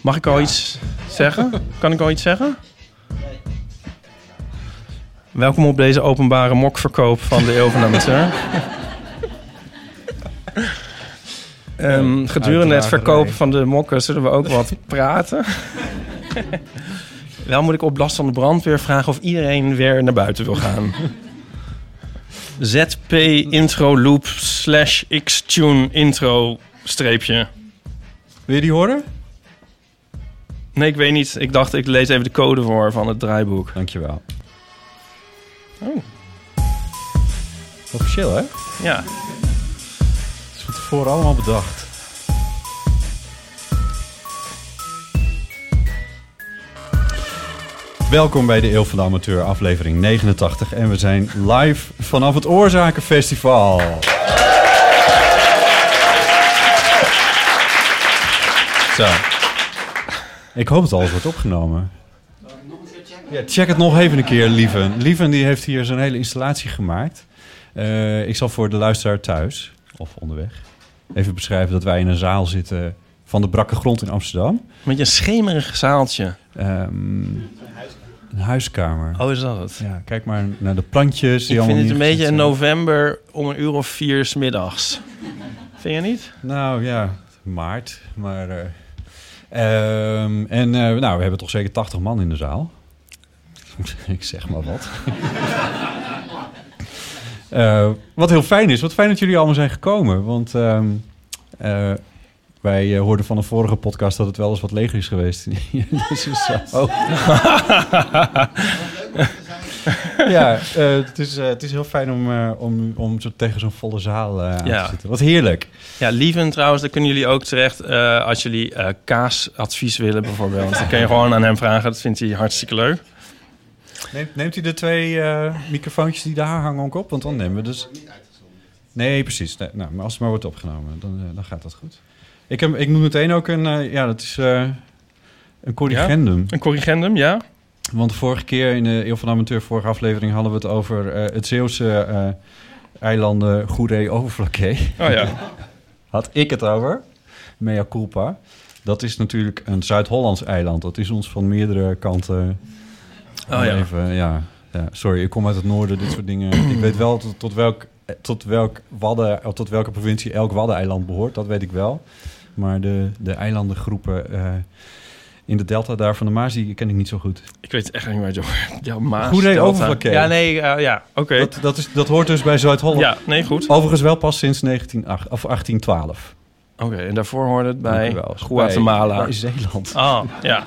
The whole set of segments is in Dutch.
Mag ik al iets zeggen? Kan ik al iets zeggen? Welkom op deze openbare mokverkoop van de Eeuw van Amateur. Ehm, gedurende het verkopen van de mokken zullen we ook wat praten. Wel moet ik op last van de brandweer vragen of iedereen weer naar buiten wil gaan. ZP intro loop slash xtune intro streepje. Wil je die horen? Nee, ik weet niet. Ik dacht, ik lees even de code voor van het draaiboek. Dankjewel. Oh. Officieel, hè? Ja. Het is van tevoren allemaal bedacht. Welkom bij de Eeuw van de Amateur, aflevering 89. En we zijn live vanaf het Oorzakenfestival. Zo. Ik hoop dat alles wordt opgenomen. Ja, check het nog even een keer, Lieven. Lieven die heeft hier zo'n hele installatie gemaakt. Eh, ik zal voor de luisteraar thuis, of onderweg, even beschrijven dat wij in een zaal zitten van de brakke grond in Amsterdam. Met een schemerig zaaltje. Ehm, een huiskamer. Oh, is dat het? Ja, kijk maar naar de plantjes. Die ik vind het een beetje in zijn. november om een uur of vier 's middags. Vind je niet? Nou ja, maart. Maar, eh, en eh, nou, we hebben toch zeker 80 man in de zaal. ik zeg maar wat. Eh, wat heel fijn is. Wat fijn dat jullie allemaal zijn gekomen. Want ehm, eh, wij hoorden van een vorige podcast dat het wel eens wat leger is geweest. deze zaal. ja, eh, het, is, eh, het is heel fijn om, eh, om, om zo tegen zo'n volle zaal aan Ja. te zitten. Wat heerlijk. Ja, Lieven trouwens, daar kunnen jullie ook terecht als jullie kaasadvies willen bijvoorbeeld. Dan kun je gewoon aan hem vragen. Dat vindt hij hartstikke leuk. Neemt, neemt u de twee microfoontjes die daar hangen ook op? Want dan nemen we dus... Nee, precies. Nee, nou, maar als het maar wordt opgenomen, dan, dan gaat dat goed. Ik, heb, ik noem meteen ook een... ja, dat is een corrigendum. Een corrigendum, ja? Want de vorige keer in de Eeuw van de Amateur, vorige aflevering... hadden we het over eh, het Zeeuwse eh, eilanden Goeree Overflakkee. Oh ja. Had ik het over. Mea culpa. Dat is natuurlijk een Zuid-Hollands eiland. Dat is ons van meerdere kanten... Oh ja. Even, ja, ja. Sorry, ik kom uit het noorden, dit soort dingen. ik weet wel tot, tot, welk, tot, welk wadden, tot welke provincie elk waddeneiland behoort. Dat weet ik wel. Maar de, de eilandengroepen eh, in de delta daar van de Maas, die ken ik niet zo goed. Ik weet echt niet waar je. Ja, Maas. Delta. Overflakkee. Ja, nee, eh, ja, oké. Dat, dat, is, dat hoort dus bij Zuid-Holland. Ja, nee, goed. Overigens wel pas sinds 1908, of 1812. Oké, en daarvoor hoorde het bij. Guatemala. Bij, bij Zeeland. Ah, ja.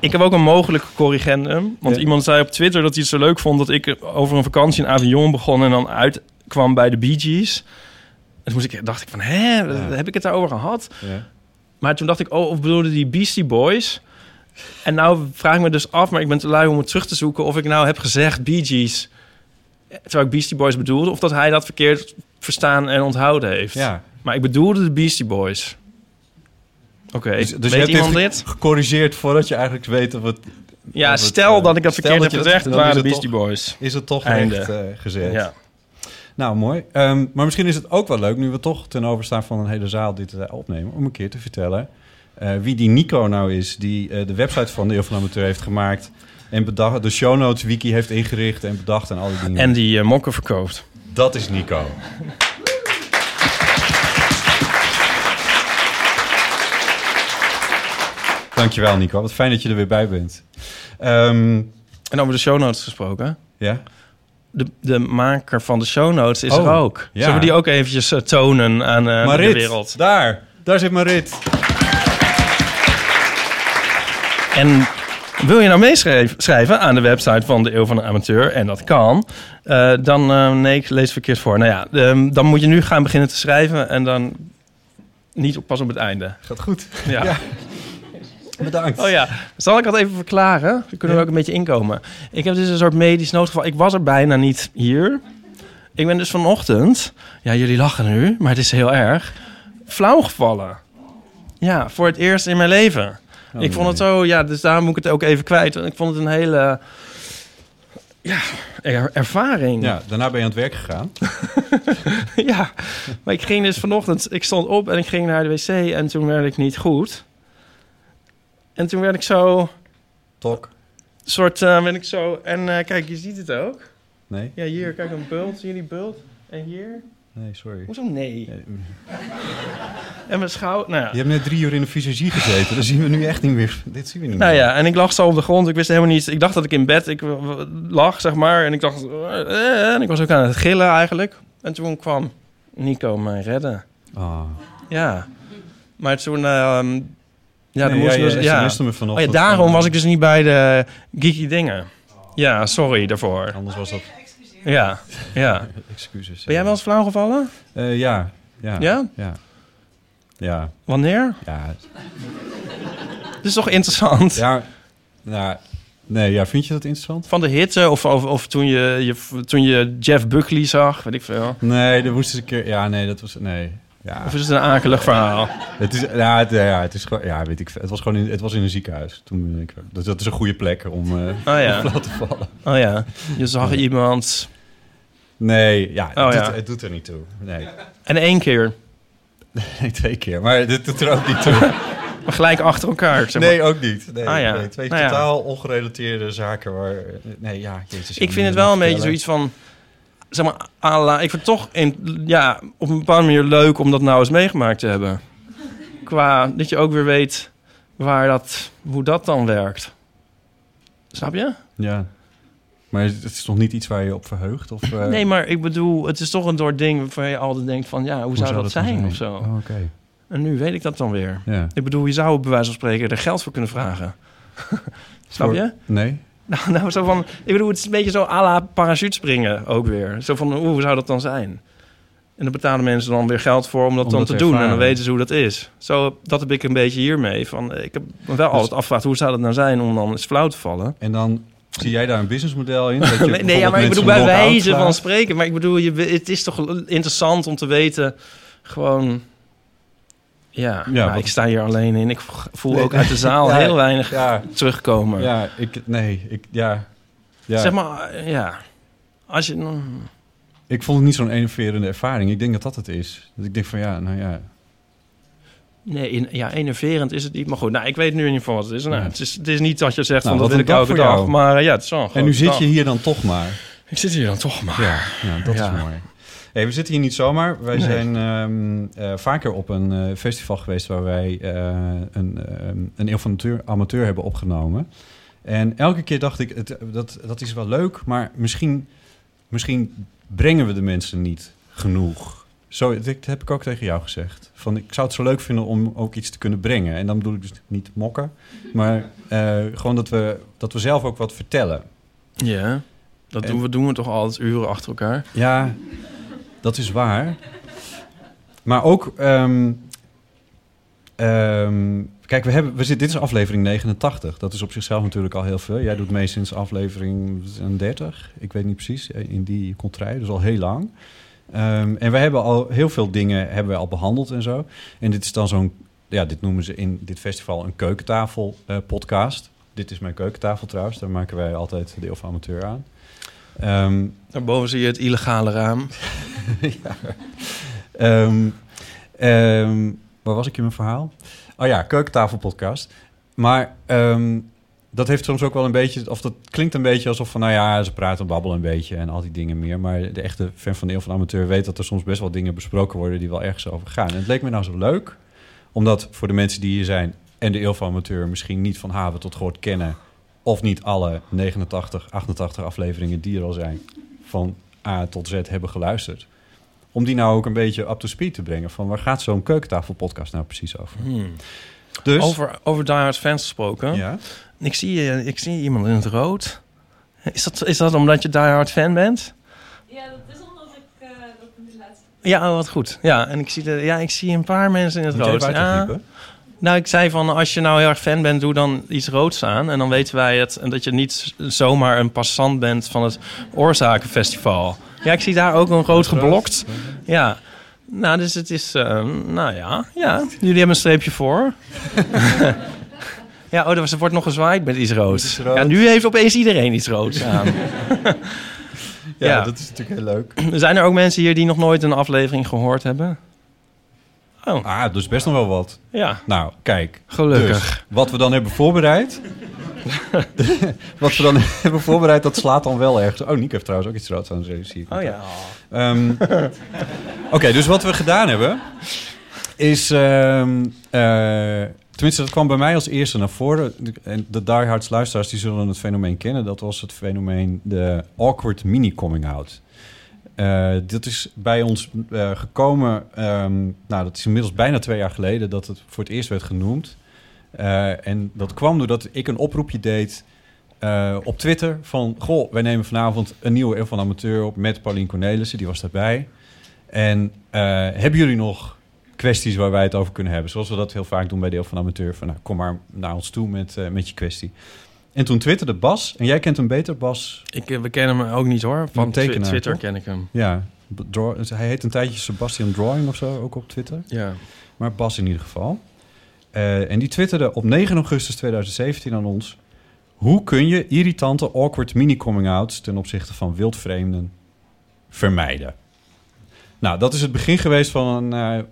Ik heb ook een mogelijke corrigendum. Want Ja. iemand zei op Twitter dat hij het zo leuk vond... dat ik over een vakantie in Avignon begon... en dan uitkwam bij de Bee Gees. En toen moest ik, dacht ik van, hè, heb ik het daarover gehad? Ja. Maar toen dacht ik, oh, of bedoelde die Beastie Boys? En nou vraag ik me dus af, maar ik ben te lui om het terug te zoeken... of ik nou heb gezegd Bee Gees... terwijl ik Beastie Boys bedoelde... of dat hij dat verkeerd verstaan en onthouden heeft. Ja. Maar ik bedoelde de Beastie Boys. Oké, Dus, dus weet je iemand dit dit? ge- gecorrigeerd voordat je eigenlijk weet of het... Ja, of het, stel eh, dat ik dat verkeerd heb gezegd, waren de Beastie toch- Boys. Is het toch Einde. echt eh, gezet. Ja. Nou, mooi. Ehm, maar misschien is het ook wel leuk, nu we toch ten overstaan van een hele zaal dit eh, opnemen, om een keer te vertellen eh, wie die Nico nou is, die eh, de website van de Eeuw van Amateur heeft gemaakt en bedacht, de show notes wiki heeft ingericht en bedacht en alle dingen. En die mokken verkoopt. dat is Nico. Dankjewel, Nico. Wat fijn dat je er weer bij bent. Ehm, En over de show notes gesproken. ja? De, de maker van de show notes is Oh, er ook. ja. Zullen we die ook eventjes eh, tonen aan eh, de Marit, wereld? daar. Daar zit Marit. En wil je nou meeschrijven aan de website van de Eeuw van de Amateur, en dat kan, eh, dan, nee, ik lees het verkeerd voor. Nou ja, ehm, dan moet je nu gaan beginnen te schrijven en dan niet op- pas op het einde. Gaat goed. Ja. Ja. Bedankt. Oh ja, zal ik dat even verklaren? Dan kunnen we ook een beetje inkomen. Ik heb dus een soort medisch noodgeval. Ik was er bijna niet hier. Ik ben dus vanochtend, ja, jullie lachen nu, maar het is heel erg, flauw gevallen. Ja, voor het eerst in mijn leven. Oh, ik vond het zo, ja, dus daarom moet ik het ook even kwijt. Want Ik vond het een hele, ja, er- ervaring. Ja, daarna ben je aan het werk gegaan. ja, maar ik ging dus vanochtend, ik stond op en ik ging naar de wc en toen werd ik niet goed. En toen werd ik zo, Tok. soort, eh ben ik zo, en eh, kijk, je ziet het ook. Nee? Ja, hier, kijk, een bult, zien jullie bult? En hier? Nee, sorry. Hoezo nee? Nee, En mijn schouder, nou ja. Je hebt net drie uur in de visagie gezeten. Dat zien we nu echt niet meer. Dit zien we niet Nou meer. ja, en ik lag zo op de grond. Ik wist helemaal niet. Ik dacht dat ik in bed ik, lag, zeg maar. En ik dacht. eh, en ik was ook aan het gillen eigenlijk. En toen kwam Nico mij redden. Ah. Ja. Maar toen. ehm, ja, Nee, dus, je ja. Oh ja, daarom van- was ik dus niet bij de geeky dingen. Ja, sorry daarvoor. Anders was dat... Ja, ja. Excuses. Ben jij wel eens flauw gevallen? Eh, ja. Ja? Ja? Ja. Ja. Wanneer? Ja. Dat is toch interessant? Ja. Nou, nee, ja, vind je dat interessant? Van de hitte of, of, of toen, je, je, toen je Jeff Buckley zag, weet ik veel. Nee, dat moest eens een keer... Ja, nee, dat was... Nee. Ja. Of is het een akelig verhaal? Het is, ja, het, ja, het is gewoon, ja, weet ik, het was gewoon in, het was in een ziekenhuis. Toen ben ik, dat, dat is een goede plek om eh Oh ja. flauw te vallen. Oh ja, je zag iemand... Nee, ja, het, Oh, doet, ja. het doet er niet toe. Nee. En één keer, nee, twee keer. Maar dit doet er ook niet toe. maar gelijk achter elkaar. Zeg maar. Nee, ook niet. Nee, Ah, ja. nee, twee Nou ja. totaal ongerelateerde zaken waar... Nee, ja, jezus. ik vind het wel een beetje zoiets van... Zeg maar, à la, ik vind het toch in, ja, op een bepaalde manier leuk om dat nou eens meegemaakt te hebben. Qua dat je ook weer weet waar dat, hoe dat dan werkt. Snap je? Ja. Maar het is toch niet iets waar je op verheugt? Of, eh, Nee, maar ik bedoel, het is toch een door ding waarvan je altijd denkt van... ja, hoe, zou, dat, zijn, of zo? Oh, Oké. En nu weet ik dat dan weer. Ja. Ik bedoel, je zou bij wijze van spreken er geld voor kunnen vragen. Snap je? Nee? Nou, nou, zo van... Ik bedoel, het is een beetje zo à la parachutespringen ook weer. Zo van, hoe zou dat dan zijn? En dan betalen mensen dan weer geld voor om dat Om dan dat te doen. En dan weten ze hoe dat is. Zo, dat heb ik een beetje hiermee. Van, ik heb me wel altijd afgevraagd, hoe zou dat nou zijn om dan eens flauw te vallen? En dan zie jij daar een businessmodel in? Dat je Nee, nee, ja, maar ik bedoel bij wijze van spreken. Maar ik bedoel, je, het is toch interessant om te weten, gewoon... Ja, Ja, nou, ik sta hier alleen in. Ik voel Nee, ook uit de zaal ja, heel weinig Ja, terugkomen. ja, ik... Nee, ik... Ja. ja. Zeg maar, ja. Als je... mm, Ik vond het niet zo'n enerverende ervaring. Ik denk dat dat het is. Dat ik denk van ja, nou ja. Nee, in, ja, enerverend is het niet. Maar goed, nou, ik weet nu in ieder geval wat het is. Nou, het, is het is niet dat je zegt Nou, van dat wil ik dag elke voor dag. jou. Maar ja, het is wel een En nu zit je hier dan toch maar. Ik zit hier dan toch maar. Ja, ja dat is mooi. Hey, we zitten hier niet zomaar. Wij Nee. zijn ehm, eh, vaker op een eh, festival geweest waar wij eh, een, ehm, een eeuw van amateur, amateur hebben opgenomen. En elke keer dacht ik, het, dat, dat is wel leuk, maar misschien, misschien brengen we de mensen niet genoeg. Zo, dat heb ik ook tegen jou gezegd. Van, ik zou het zo leuk vinden om ook iets te kunnen brengen. En dan bedoel ik dus niet mokken, maar gewoon dat we, dat we zelf ook wat vertellen. Ja, dat En- doen we, doen we toch altijd uren achter elkaar. Ja, dat is waar. Maar ook... ehm, ehm, kijk, we hebben, we zitten, dit is aflevering 89. Dat is op zichzelf natuurlijk al heel veel. Jij doet mee sinds aflevering 30. Ik weet niet precies. eh, In die contraille, dus al heel lang. Ehm, en we hebben al heel veel dingen hebben we al behandeld en zo. En dit is dan zo'n... Ja, dit noemen ze in dit festival een keukentafel eh, podcast. Dit is mijn keukentafel trouwens. Daar maken wij altijd deel van amateur aan. Ehm, Daarboven zie je het illegale raam. Ehm, ehm, waar was ik in mijn verhaal? Oh ja, keukentafelpodcast. Maar dat heeft soms ook wel een beetje... of dat klinkt een beetje alsof van... nou ja, ze praten en babbelen een beetje en al die dingen meer. Maar de echte fan van de Eeuw van de Amateur weet... dat er soms best wel dingen besproken worden... die wel ergens over gaan. En het leek me nou zo leuk... omdat voor de mensen die hier zijn... en de Eeuw van Amateur misschien niet van haven tot gehoord kennen... of niet alle 89, 88 afleveringen die er al zijn... van A tot Z hebben geluisterd om die nou ook een beetje up to speed te brengen. Van waar gaat zo'n keukentafelpodcast nou precies over? Hmm. Dus, Over, over Die Hard fans gesproken. ja. Ik, zie, eh, ik zie iemand in het rood. Is dat, is dat omdat je Die Hard fan bent? Ja, dat is omdat ik eh, dat laten Ja, oh, wat goed. Ja, en ik zie, de, ja, ik zie een paar mensen in het Moet rood. Ja. Nou, ik zei van, als je nou heel erg fan bent, doe dan iets roods aan. En dan weten wij het. En dat je niet zomaar een passant bent van het Oorzakenfestival. Ja, ik zie daar ook een rood geblokt. Ja. Nou, dus het is, eh, nou ja, ja. Jullie hebben een streepje voor. ja, oh, er wordt nog gezwaaid met iets roods. Roods. Ja, nu heeft opeens iedereen iets roods aan. Ja, Ja. dat is natuurlijk heel leuk. Zijn er ook mensen hier die nog nooit een aflevering gehoord hebben? Oh, Ah, dus best nog wel wat. ja, Nou, kijk. gelukkig. Dus, wat we dan hebben voorbereid... wat we dan hebben voorbereid, dat slaat dan wel ergens. Oh, Nick heeft trouwens ook iets roods aan de zie. Oh ja. Ehm, Oké, dus wat we gedaan hebben... is... ehm, eh, tenminste, dat kwam bij mij als eerste naar voren. En de diehards luisteraars die zullen het fenomeen kennen. Dat was het fenomeen de awkward mini-coming-out. Eh, dit is bij ons eh, gekomen... ehm, nou, dat is inmiddels bijna twee jaar geleden... dat het voor het eerst werd genoemd. Eh, en dat kwam doordat ik een oproepje deed... op Twitter van... Goh, wij nemen vanavond een nieuwe Eeuw van de Amateur op... met Paulien Cornelissen, die was daarbij. En hebben jullie nog kwesties waar wij het over kunnen hebben? Zoals we dat heel vaak doen bij Deel van de Amateur. Van, nou, kom maar naar ons toe met, met je kwestie. En toen twitterde Bas, en jij kent hem beter, Bas. Ik, eh, we kennen hem ook niet hoor. Van Twi- Twitter toch? ken ik hem. Ja, hij heet een tijdje Sebastian Drawing of zo, ook op Twitter. Ja. Maar Bas in ieder geval. Eh, en die twitterde op 9 augustus 2017 aan ons... Hoe kun je irritante, awkward mini-coming-outs... ten opzichte van wildvreemden vermijden? Nou, dat is het begin geweest van een, eh,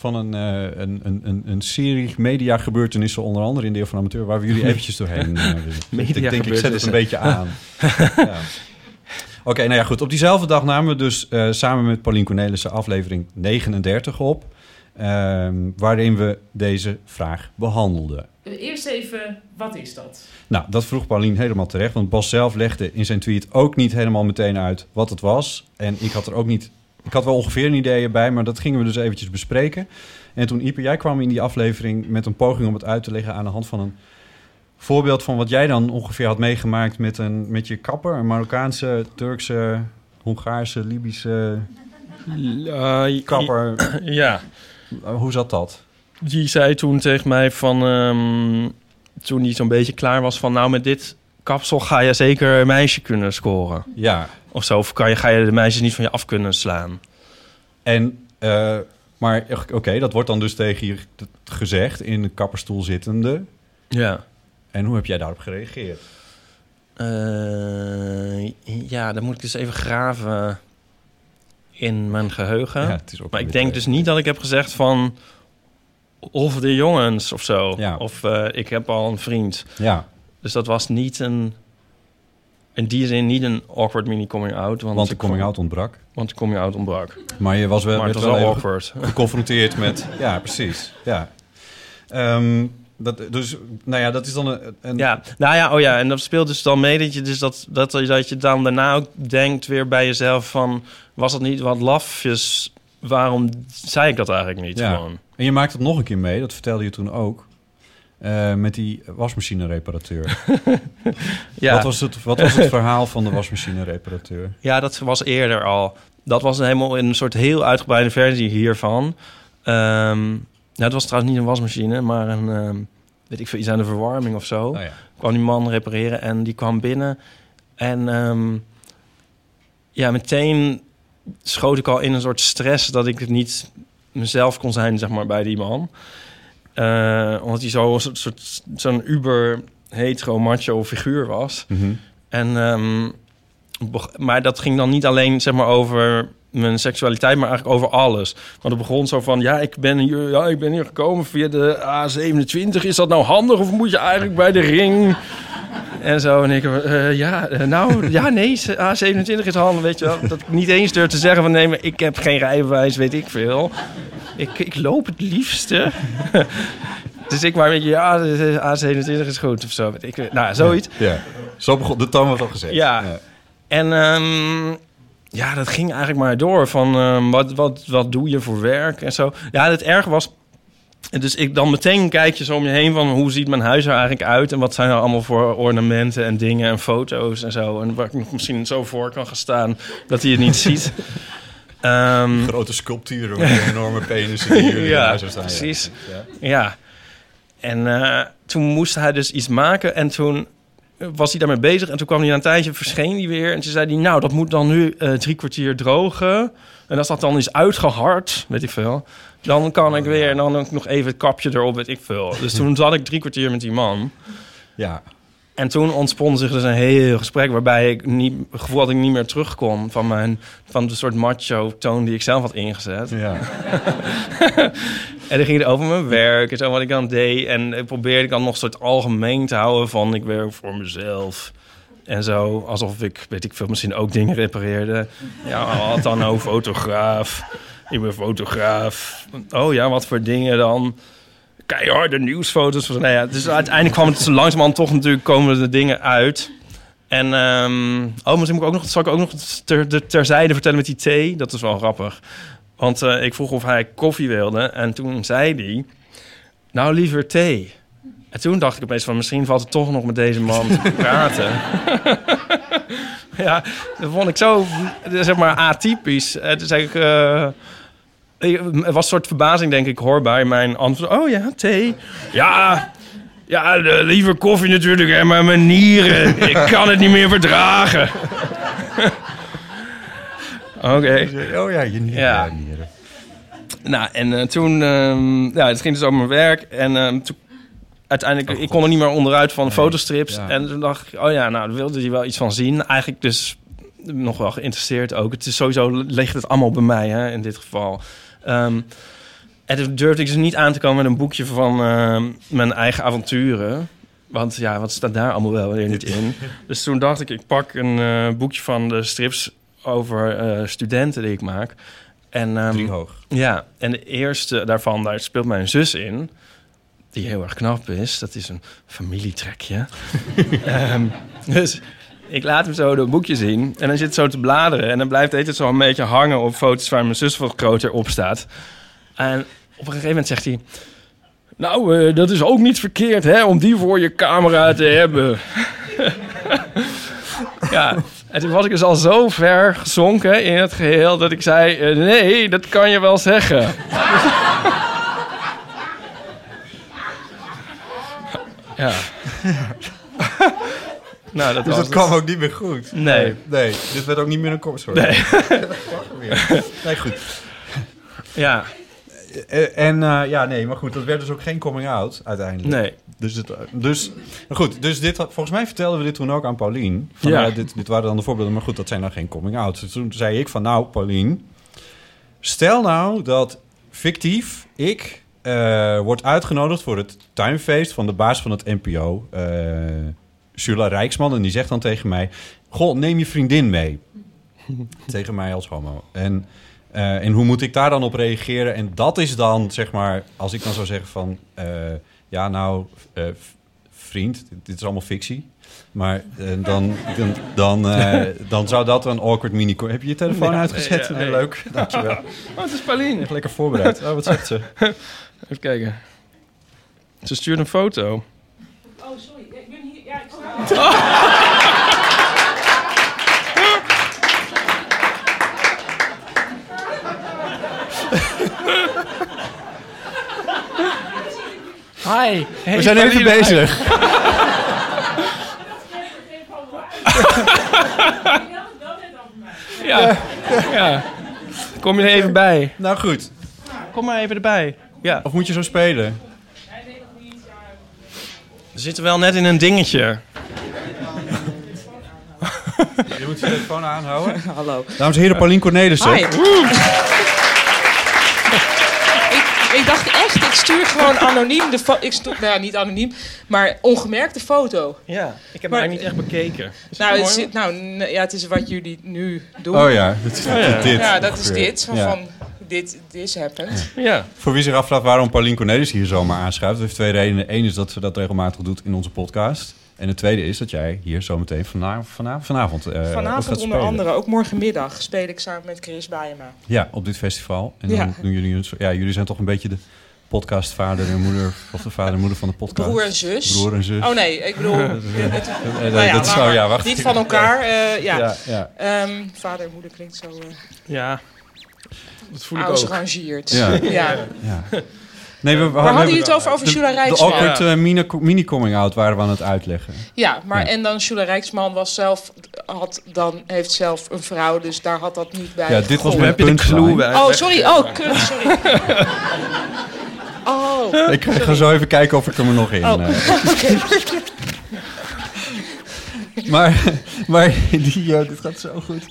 van een, eh, een, een, een, een serie media-gebeurtenissen... onder andere in Deel van Amateur... waar we jullie eventjes doorheen eh, willen. Ik denk, ik zet het een beetje aan. ja. Oké, nou ja, goed. Op diezelfde dag namen we dus eh, samen met Paulien Cornelissen aflevering 39 op. ehm, waarin we deze vraag behandelden. Eerst even, wat is dat? Nou, dat vroeg Paulien helemaal terecht. Want Bas zelf legde in zijn tweet ook niet helemaal meteen uit wat het was. En ik had er ook niet... Ik had wel ongeveer een idee bij, maar dat gingen we dus eventjes bespreken. En toen, Ipe, jij kwam in die aflevering met een poging om het uit te leggen... aan de hand van een voorbeeld van wat jij dan ongeveer had meegemaakt met, een, met je kapper. Een Marokkaanse, Turkse, Hongaarse, Libische Eh, kapper. Ja. Uh, Hoe zat dat? Die zei toen tegen mij van... ehm, toen hij zo'n beetje klaar was van... Nou, met dit kapsel ga je zeker een meisje kunnen scoren. Ja, Of zo. Of kan je, ga je de meisjes niet van je af kunnen slaan. en... eh, maar oké, dat wordt dan dus tegen je gezegd in de kapperstoel zittende. Ja. En hoe heb jij daarop gereageerd? Eh, ja, dan moet ik dus even graven in mijn geheugen. Ja, het is ook maar ik denk dus niet dat ik heb gezegd van... Of de jongens of zo. Ja. Of eh, ik heb al een vriend. Ja, Dus dat was niet een... In die zin niet een awkward mini coming out. Want, want de ik coming vond- out ontbrak. Want de coming out ontbrak. Maar je was wel, maar het was wel awkward. geconfronteerd met... Ja, precies. Ja. Ehm, dat, dus, nou ja, dat is dan een... een Ja, nou ja, oh ja, en dat speelt dus dan mee dat je dus dat, dat, dat je dan daarna ook denkt weer bij jezelf van... Was dat niet wat lafjes? Waarom zei ik dat eigenlijk niet Ja. gewoon? En je maakt het nog een keer mee, dat vertelde je toen ook. Eh, met die wasmachine-reparateur. Ja. Wat, was het, wat was het verhaal van de wasmachine-reparateur? Ja, dat was eerder al. Dat was helemaal in een soort heel uitgebreide versie hiervan. Ehm ja, het was trouwens niet een wasmachine, maar een, ehm, weet ik veel, iets aan de verwarming of zo. Nou ja. kwam die man repareren en die kwam binnen. En ehm, ja, meteen schoot ik al in een soort stress dat ik niet mezelf kon zijn, zeg maar, bij die man. Eh, omdat hij zo soort- zo'n uber hetero macho figuur was. Mhm. En, ehm, maar dat ging dan niet alleen zeg maar, over mijn seksualiteit, maar eigenlijk over alles. Want het begon zo van, ja, ik ben hier, ja, ik ben hier gekomen via de A27. Is dat nou handig of moet je eigenlijk bij de ring? En zo, en ik, eh, ja, eh, nou, ja, nee, A27 is handig, weet je wel. Dat ik niet eens durf te zeggen van, nee, maar ik heb geen rijbewijs, weet ik veel. Ik, ik loop het liefste. dus ik maar een beetje, ja, de A27 is goed of zo. Ik, nou, zoiets. Ja, zo begon de toon wordt al gezegd. Ja. En ehm, ja, dat ging eigenlijk maar door. Van ehm, wat, wat, wat doe je voor werk en zo. Ja, het erg was. Dus ik dan meteen kijk je zo om je heen van hoe ziet mijn huis er eigenlijk uit en wat zijn er allemaal voor ornamenten en dingen en foto's en zo. En waar ik misschien zo voor kan gaan staan dat hij het niet ziet. Ehm, Grote sculpturen met enorme penis die jullie in Ja, huis staan. precies. Ja. ja. En eh, toen moest hij dus iets maken en toen was hij daarmee bezig. En toen kwam hij na een tijdje, verscheen hij weer. En toen zei hij, nou, dat moet dan nu eh, drie kwartier drogen. En als dat dan is uitgehard, weet ik veel... dan kan ik weer, en dan ook nog even het kapje erop, weet ik veel. Dus toen zat ik drie kwartier met die man. ja. En toen ontspon zich dus een heel gesprek... waarbij ik niet, het gevoel dat ik niet meer terugkom... van, mijn, van de soort macho-toon die ik zelf had ingezet. ja. En dan ging het over mijn werk en zo wat ik dan deed. En ik probeerde ik dan nog een soort algemeen te houden van ik werk voor mezelf. En zo, alsof ik, weet ik veel, misschien ook dingen repareerde. Ja, had dan ook fotograaf. Ik ben fotograaf. Oh ja, wat voor dingen dan? Keiharde nieuwsfoto's. Nou ja, dus uiteindelijk kwam het zo langzamerhand toch natuurlijk komen de dingen uit. En, ehm, oh, moet ik ook nog, zal ik ook nog ter, de, terzijde vertellen met die thee. Dat is wel grappig. Want eh, ik vroeg of hij koffie wilde. En toen zei hij, nou liever thee. En toen dacht ik opeens van, misschien valt het toch nog met deze man te praten. ja, dat vond ik zo, zeg maar, atypisch. Toen zei ik... eh, er was een soort verbazing, denk ik, hoorbaar in mijn antwoord. Oh ja, thee. Ja, ja liever koffie natuurlijk, hè, maar mijn nieren. Ik kan het niet meer verdragen. Oké. Oh ja, je nieren. Ja. Nieren. Nou, en eh, toen... ehm, ja, het ging dus over mijn werk. En ehm, toen... Uiteindelijk, ik kon er niet meer onderuit van de Nee, fotostrips. ja. En toen dacht ik, oh ja, nou, daar wilde hij wel iets van zien. Eigenlijk dus nog wel geïnteresseerd ook. Het is sowieso, ligt het allemaal bij mij, hè, in dit geval. Ehm, en toen durfde ik dus niet aan te komen met een boekje van ehm, mijn eigen avonturen. Want ja, wat staat daar allemaal wel weer niet in? Dus toen dacht ik, ik pak een eh, boekje van de strips over eh, studenten die ik maak. En, ehm, Drie hoog. ja, en de eerste daarvan, daar speelt mijn zus in. Die heel erg knap is. Dat is een familietrekje. Ehm, dus ik laat hem zo dat boekje zien. En dan zit zo te bladeren. En dan blijft het zo een beetje hangen op foto's waar mijn zus wat groter op staat. En op een gegeven moment zegt hij... Nou, eh, dat is ook niet verkeerd, hè, om die voor je camera te hebben. ja, en toen was ik dus al zo ver gezonken in het geheel... dat ik zei, eh, nee, dat kan je wel zeggen. ja. nou, dat Dus dat kwam ook niet meer goed. Nee. Nee, dit werd ook niet meer een kop. Sorry. Nee. weer. nee, goed. Ja, Eh, en eh, ja, nee, maar goed, dat werd dus ook geen coming out uiteindelijk. nee. Dus, het, dus maar goed, dus dit, volgens mij vertelden we dit toen ook aan Paulien. Van, Ja. dit, dit waren dan de voorbeelden, maar goed, dat zijn dan geen coming out. Dus toen zei ik van, nou, Paulien, stel nou dat fictief ik eh word uitgenodigd voor het tuinfeest van de baas van het NPO, eh Sula Rijksman. En die zegt dan tegen mij, goh, neem je vriendin mee. tegen mij als homo. En, eh, en hoe moet ik daar dan op reageren? En dat is dan, zeg maar, als ik dan zou zeggen van... eh, ja, nou, eh, vriend, dit, dit is allemaal fictie. Maar dan, dan, dan, dan zou dat een awkward mini... Heb je je telefoon Ja, uitgezet? ja, Nee, ja. leuk, dankjewel. Oh, het is Pauline. Echt lekker voorbereid. Oh, wat zegt ze? Even kijken. Ze stuurt een foto. Oh, sorry. Ja, Ik ben hier. Sta Hi. Hey, We zijn even bezig. geen probleem. Ik had het wel net over mij. Ja. ja. Kom je er even bij. Nou goed. Kom maar even erbij. Ja. Of moet je zo spelen? We zitten wel net in een dingetje. Je moet je telefoon aanhouden. Hallo. Dames en heren, Paulien Cornelissen. Hi. ik, ik dacht echt, ik stuur gewoon anoniem de foto. Ik stuur, nou ja, niet anoniem, maar ongemerkt de foto. Ja. Ik heb Maar- haar niet echt bekeken. Is Nou, dat het, is, nou ja, het is wat jullie nu doen. Oh ja, dit is ja. dit. Ja, dat is dit. Van, Ja. van dit, this happened. Ja. Voor wie zich afvraagt waarom Paulien Cornelis hier zomaar aanschuift, dat heeft twee redenen. Eén is dat ze dat regelmatig doet in onze podcast. En de tweede is dat jij hier zometeen vanavond, vanavond, vanavond, eh, ook gaat Vanavond onder spelen. andere, ook morgenmiddag, speel ik samen met Chris Bijema. Ja, op dit festival. En Ja. dan doen jullie een soort- Ja, jullie zijn toch een beetje de podcast vader en moeder... of de vader en moeder van de podcast. Broer en zus. Broer en zus. Oh nee, ik bedoel... Het- nee, nou ja, dat is laat zo, ja, wacht. Niet van elkaar, eh, ja. Ja, ja. Ehm, vader en moeder klinkt zo uh, Ja, dat voel ik ook. Ja. ja. Nee, we, we Waar hadden jullie het over? Over de- Jula De Rijksman? awkward eh, mini- mini-coming-out waren we aan het uitleggen. Ja, maar Ja. en dan Jula Rijksman was zelf, had dan, heeft zelf een vrouw, dus daar had dat niet bij. Ja, dit was mijn de bij? Oh, sorry. Oh, kut, sorry. Oh, Ik ga zo even kijken of ik er me nog in... Oh. eh. maar, maar die, eh, dit gaat zo goed.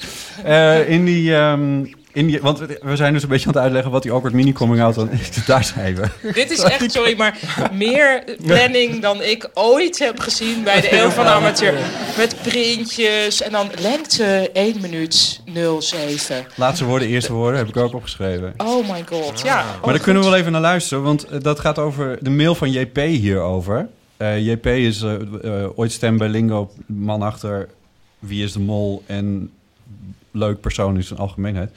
Eh, in die, ehm, in die, want we zijn dus een beetje aan het uitleggen wat die awkward mini coming out dan is. Daar zijn we. dit is echt, sorry, maar meer planning dan ik ooit heb gezien bij de Eeuw van de Amateur. Met printjes en dan lengte 1 minuut 07. Laatste woorden, eerste woorden heb ik ook opgeschreven. Oh my god, ja. Ah. maar daar kunnen we wel even naar luisteren, want eh, dat gaat over de mail van JP hierover. Eh, JP is eh, ooit stem bij Lingo, man achter Wie is de Mol en leuk persoon in zijn algemeenheid.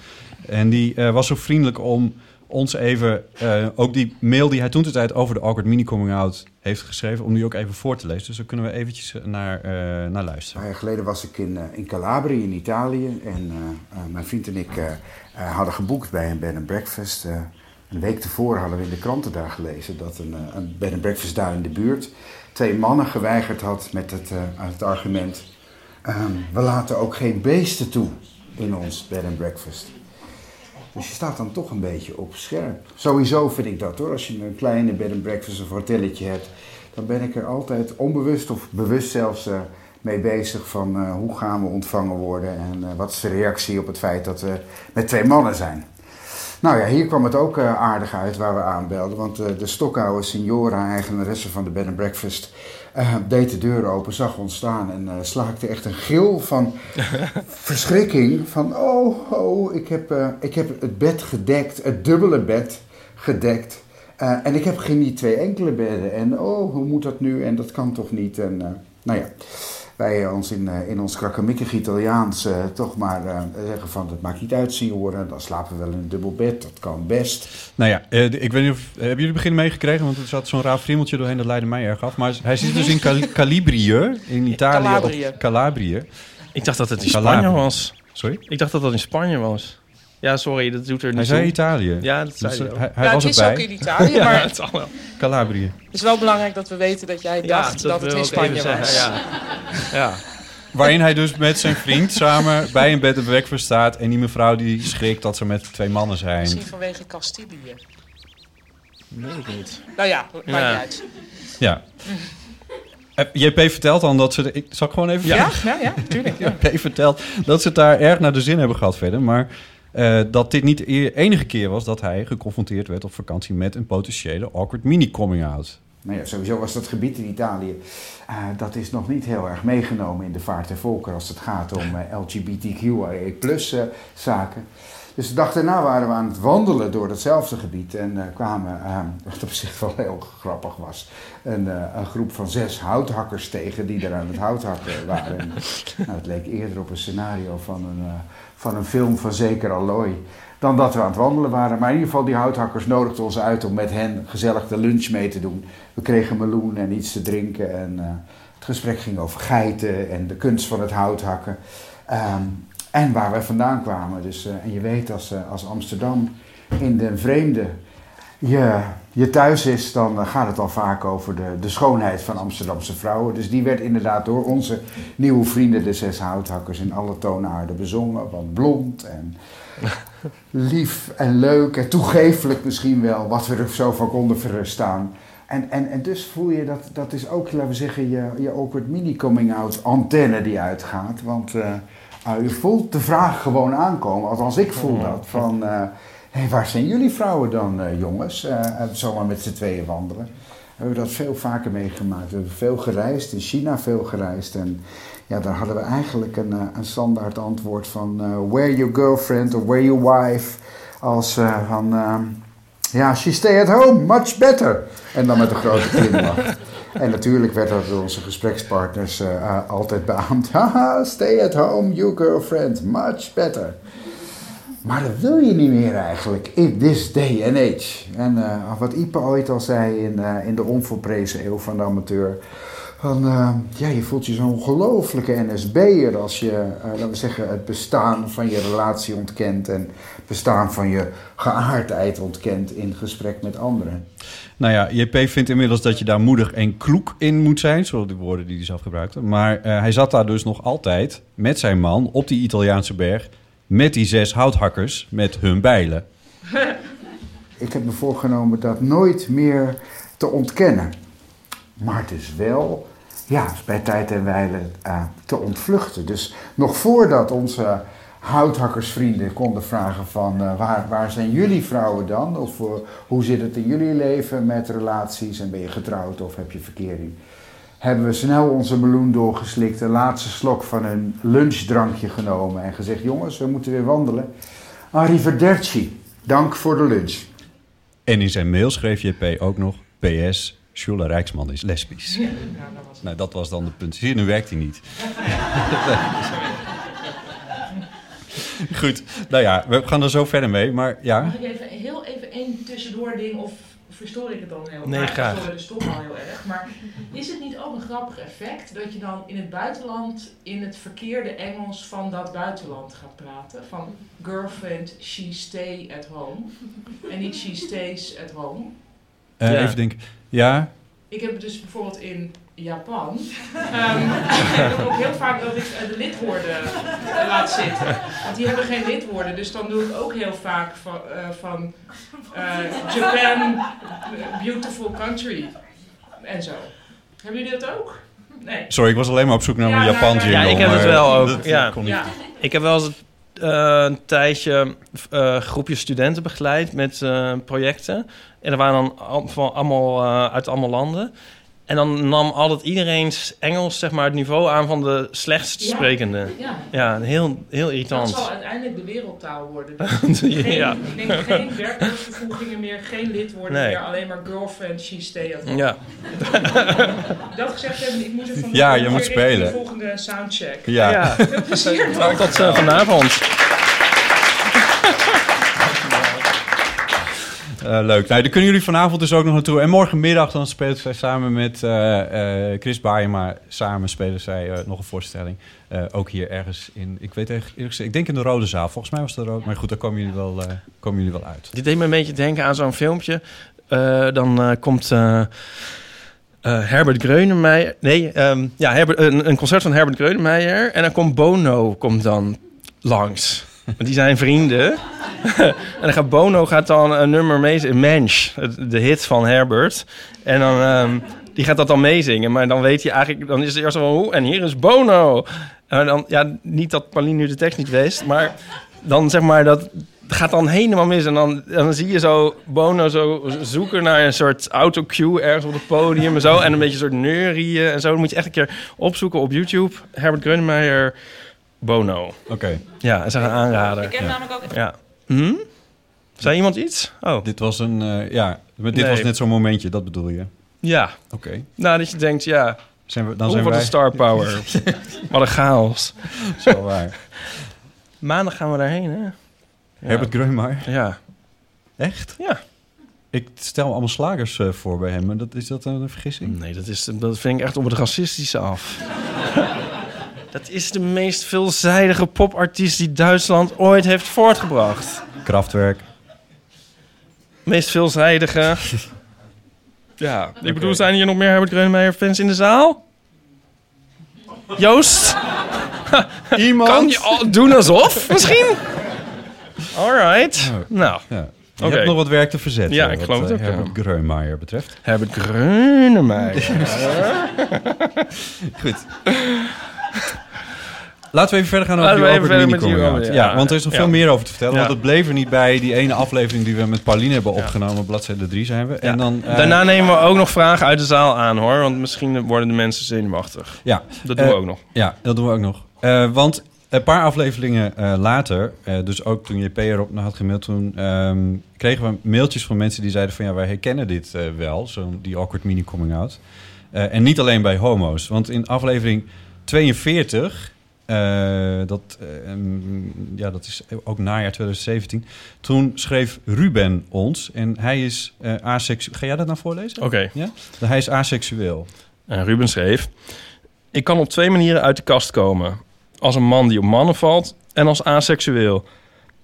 En die eh, was zo vriendelijk om ons even, eh, ook die mail die hij toen de tijd over de awkward mini coming out heeft geschreven, om die ook even voor te lezen. Dus daar kunnen we eventjes eh, naar, naar Een luisteren. paar jaar geleden was ik in, in Calabria in Italië. En mijn vriend en ik hadden geboekt bij een bed and breakfast. Een week tevoren hadden we in de kranten daar gelezen dat een, een bed and breakfast daar in de buurt twee mannen geweigerd had met het, het argument: ehm, we laten ook geen beesten toe in ons bed and breakfast. Dus je staat dan toch een beetje op scherp. Sowieso vind ik dat hoor. Als je een kleine bed and breakfast of hotelletje hebt, dan ben ik er altijd onbewust of bewust zelfs eh, mee bezig van eh, hoe gaan we ontvangen worden en eh, wat is de reactie op het feit dat we met twee mannen zijn. Nou ja, hier kwam het ook eh, aardig uit waar we aanbelden, want eh, de stokoude signora, eigenaresse van de bed and breakfast, eh, deed de deur open, zag ons staan en slaakte echt een gil van verschrikking. Van oh, oh, ik heb, ik heb het bed gedekt, het dubbele bed gedekt. En ik heb geen niet twee enkele bedden. En oh, hoe moet dat nu? En dat kan toch niet? En nou ja, wij ons in, eh, in ons krakkemikkig Italiaans eh, toch maar eh, zeggen van... het maakt niet uit, senioren, dan slapen we wel in een dubbel bed. Dat kan best. Nou ja, eh, ik weet niet of... Hebben jullie het begin meegekregen? Want er zat zo'n raar friemeltje doorheen, dat leidde mij erg af. Maar hij zit dus in Cali- Calibrië, in Italië. Calabrië. Op Calabrië. Ik dacht dat het in. Spanje was. Sorry? Ik dacht dat dat in Spanje was. Ja, sorry, dat doet er niet Hij zei. Italië. Ja, dat zei Dus, hij eh, ook. hij, hij ja, was het is erbij. ook in Italië, Ja, maar het zal wel. Calabrië. het is wel belangrijk dat we weten dat jij dacht dat, het in Spanje was. zeggen, Ja. ja. Waarin hij dus met zijn vriend samen bij een bed and breakfast staat. En die mevrouw die schrikt dat ze met twee mannen zijn. Misschien vanwege Castilië. Weet ik niet. Nou ja, maakt Ja. niet uit. Ja. Eh, JP vertelt dan dat ze... De, ik zal ik gewoon even... Ja, ja, ja, tuurlijk. Ja. JP vertelt dat ze het daar erg naar de zin hebben gehad verder. Maar eh, dat dit niet de enige keer was dat hij geconfronteerd werd op vakantie met een potentiële awkward mini-coming-out. Nou ja, sowieso was dat gebied in Italië, eh, dat is nog niet heel erg meegenomen in de vaart der volkeren als het gaat om LGBTQIA plus eh, zaken. Dus de dag daarna waren we aan het wandelen door datzelfde gebied en kwamen, wat op zich wel heel grappig was, een, een groep van zes houthakkers tegen die er aan het houthakken waren. En, nou, het leek eerder op een scenario van een, van een film van zeker Alloy dan dat we aan het wandelen waren. Maar in ieder geval, die houthakkers nodigden ons uit om met hen gezellig de lunch mee te doen. We kregen meloen en iets te drinken. En eh, het gesprek ging over geiten en de kunst van het houthakken. Ehm, en waar wij vandaan kwamen. Dus, eh, en je weet, als, eh, als Amsterdam in de vreemde je, je thuis is, dan eh, gaat het al vaak over de, de schoonheid van Amsterdamse vrouwen. Dus die werd inderdaad door onze nieuwe vrienden, de zes houthakkers, in alle toonaarden bezongen. Want blond en lief en leuk en toegeeflijk misschien wel, wat we er zo van konden verstaan. En, en, en dus voel je dat, dat is ook, laten we zeggen, je, je awkward mini-coming-out antenne die uitgaat. Want eh, ah, je voelt de vraag gewoon aankomen, althans ik voel dat, van... eh, hey, waar zijn jullie vrouwen dan, eh, jongens? Eh, zomaar met z'n tweeën wandelen. We hebben dat veel vaker meegemaakt. We hebben veel gereisd, in China veel gereisd. En ja, daar hadden we eigenlijk een, een standaard antwoord van... where your girlfriend or where your wife? Als van... ja, she stay at home, much better. En dan met een grote glimlach. En natuurlijk werd dat door onze gesprekspartners eh, altijd beaamd. Haha, stay at home, your girlfriend, much better. Maar dat wil je niet meer eigenlijk in this day and age. En eh, wat Ipe ooit al zei in, eh, in de onvolprezen eeuw van de amateur. Van, eh, ja, je voelt je zo'n ongelofelijke NSB'er als je, laten we zeggen, het bestaan van je relatie ontkent en het bestaan van je geaardheid ontkent in gesprek met anderen. Nou ja, JP vindt inmiddels dat je daar moedig en kloek in moet zijn. Zo de woorden die hij zelf gebruikte. Maar hij zat daar dus nog altijd met zijn man op die Italiaanse berg... met die zes houthakkers met hun bijlen. Ik heb me voorgenomen dat nooit meer te ontkennen. Maar het is wel, ja, bij tijd en wijle eh, te ontvluchten. Dus nog voordat onze houthakkersvrienden konden vragen van... eh, waar, waar zijn jullie vrouwen dan? Of eh, hoe zit het in jullie leven met relaties? En ben je getrouwd of heb je verkering? Hebben we snel onze meloen doorgeslikt, de laatste slok van een lunchdrankje genomen... en gezegd, jongens, we moeten weer wandelen. Arrivederci, dank voor de lunch. En in zijn mail schreef JP ook nog... PS, Sjoela Rijksman is lesbisch. Nou, dat was dan de punt. Zie je, nu werkt hij niet. Goed, nou ja, we gaan er zo verder mee. Maar ja, Mag ik even heel even één tussendoor ding of verstoor ik het dan heel Nee, erg? graag. Het dus toch al heel erg. Maar is het niet ook een grappig effect dat je dan in het buitenland in het verkeerde Engels van dat buitenland gaat praten? Van girlfriend, she stay at home. En niet she stays at home. eh, Ja. even denken. Ja, Ik heb het dus bijvoorbeeld in Japan. Ehm ik heb ook heel vaak dat ik eh, de lidwoorden eh, laat zitten. Want die hebben geen lidwoorden. Dus dan doe ik ook heel vaak van, eh, van Japan, beautiful country. En zo. Hebben jullie dat ook? Nee. sorry, ik was alleen maar op zoek naar Ja, een nou, Japan nou, jingle. Ja, ik heb het wel ook, dat ja. kon niet. Ja. Ik heb wel eens eh, een tijdje eh groepje studenten begeleid met eh, projecten. En er waren dan al- van allemaal, eh, uit allemaal landen. En dan nam altijd iedereen's Engels zeg maar, het niveau aan van de slechtst Ja. sprekende. Ja. Ja, heel, heel Dat irritant. zal uiteindelijk de wereldtaal worden. Dus geen, ja. Ik denk geen werkwoordvervoegingen meer, geen lidwoorden Nee. meer. Alleen maar girlfriend, she stay at home. ja. Dat gezegd hebben, ik moet het van Ja, je weer moet spelen. De volgende soundcheck. Ja. ja. Veel plezier nog. Tot eh, vanavond. Eh, leuk. Nou, daar kunnen jullie vanavond dus ook nog naartoe. En morgenmiddag dan spelen zij samen met eh, eh, Chris samen spelen zij nog een voorstelling. Ook hier ergens in... Ik weet echt eerlijk. Ik denk in de Rode Zaal. Volgens mij was het de Rode... Maar goed, daar komen jullie wel, komen jullie wel uit. Dit deed me een beetje denken aan zo'n filmpje. Dan komt Herbert Greunemeyer... Nee, ehm, ja, Herbert, een, een concert van Herbert Greunemeyer. En dan komt Bono komt dan langs. Want die zijn vrienden. en dan gaat Bono gaat dan een nummer meezingen. Mensch, de hit van Herbert. En dan... ehm, die gaat dat dan meezingen, maar dan weet je eigenlijk... Dan is het eerst wel hoe, en hier is Bono. En dan, ja, niet dat Pauline nu de tekst niet wist, maar dan zeg maar dat gaat dan helemaal mis. En dan, dan zie je zo Bono zo zoeken naar een soort autocue ergens op het podium en zo. En een beetje een soort neurieën en zo. Dan moet je echt een keer opzoeken op YouTube. Herbert Grönemeyer, Bono. Oké. Ja, dat is een aanrader. Ik heb namelijk ook... Ja. Hm? Zei iemand iets? Oh, Dit was een... eh, ja, dit Nee. was net zo'n momentje. Dat bedoel je. ja. Oké. Nou, dat je denkt, ja, Zijn we, dan zijn wij... de star power. Wat een chaos. Zo waar. Maandag gaan we daarheen, hè? Ja. Herbert Grönemeyer. Ja. Echt? Ja. Ik stel allemaal slagers eh, voor bij hem. Maar dat, is dat een vergissing? Nee, dat, is, dat vind ik echt op het racistische af. Dat is de meest veelzijdige popartiest die Duitsland ooit heeft voortgebracht. Kraftwerk. Meest veelzijdige. ja, ik bedoel, zijn hier nog meer Herbert Grönemeyer fans in de zaal? Joost? Iemand? Kan je al doen alsof, misschien? Alright. Nou, Ja. Je hebt nog wat werk te verzetten. Ja, ik wat, geloof het eh, ook, ja. Herbert Grönemeyer betreft. Herbert Grönemeyer. Goed. Laten we even verder gaan over Laten die Albert Mini coming out. Ja, ja. want er is nog Ja. veel meer over te vertellen. Ja. Want het bleef er niet bij die ene aflevering die we met Pauline hebben opgenomen. Bladzijde 3 zijn we. En dan, eh, Daarna nemen we ook nog vragen uit de zaal aan, hoor. Want misschien worden de mensen zenuwachtig. Ja, Dat doen we Eh, ook nog. Ja, dat doen we ook nog. Eh, want een paar afleveringen later, dus ook toen JP erop had gemaild, toen ehm, kregen we mailtjes van mensen die zeiden van ja, wij herkennen dit wel, zo'n die awkward mini coming out. En niet alleen bij homo's, want in aflevering 42 eh, dat, eh, ja, dat is ook najaar 2017. Toen schreef Ruben ons en hij is eh aseksueel. Ga jij dat nou voorlezen? Oké. Ja? Hij is aseksueel. En Ruben schreef... Ik kan op twee manieren uit de kast komen. Als een man die op mannen valt en als aseksueel.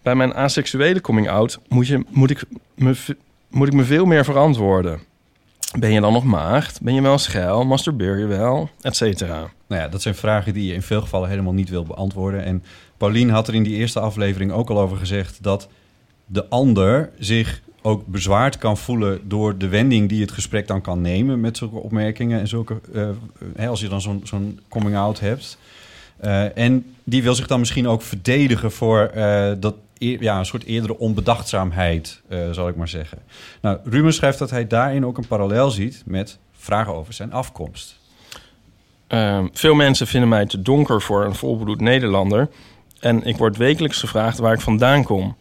Bij mijn aseksuele coming-out moet, je, moet, ik me, moet ik me veel meer verantwoorden. Ben je dan nog maagd? Ben je wel schel? Masturbeer je wel? Et cetera. Nou ja, dat zijn vragen die je in veel gevallen helemaal niet wil beantwoorden. En Paulien had er in die eerste aflevering ook al over gezegd dat de ander zich ook bezwaard kan voelen door de wending die het gesprek dan kan nemen met zulke opmerkingen en zulke, eh, hè, als je dan zo'n zo'n coming out hebt. Eh, en die wil zich dan misschien ook verdedigen voor eh, dat, ja, een soort eerdere onbedachtzaamheid, eh, zal ik maar zeggen. Nou, Ruben schrijft dat hij daarin ook een parallel ziet met vragen over zijn afkomst. Ehm, veel mensen vinden mij te donker voor een volbloed Nederlander. En ik word wekelijks gevraagd waar ik vandaan kom.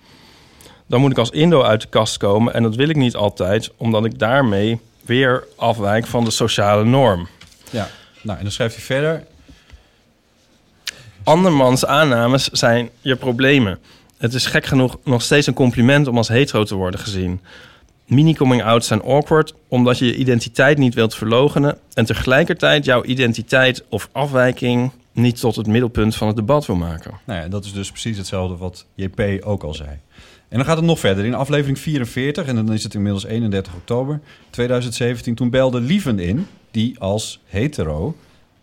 Dan moet ik als Indo uit de kast komen. En dat wil ik niet altijd, omdat ik daarmee weer afwijk van de sociale norm. Ja, nou en dan schrijft hij verder. Andermans aannames zijn je problemen. Het is gek genoeg nog steeds een compliment om als hetero te worden gezien. Mini-coming-outs zijn awkward omdat je je identiteit niet wilt verlogenen... en tegelijkertijd jouw identiteit of afwijking niet tot het middelpunt van het debat wil maken. Nou ja, dat is dus precies hetzelfde wat JP ook al zei. En dan gaat het nog verder. In aflevering 44, en dan is het inmiddels 31 oktober 2017... toen belde Lieven in, die als hetero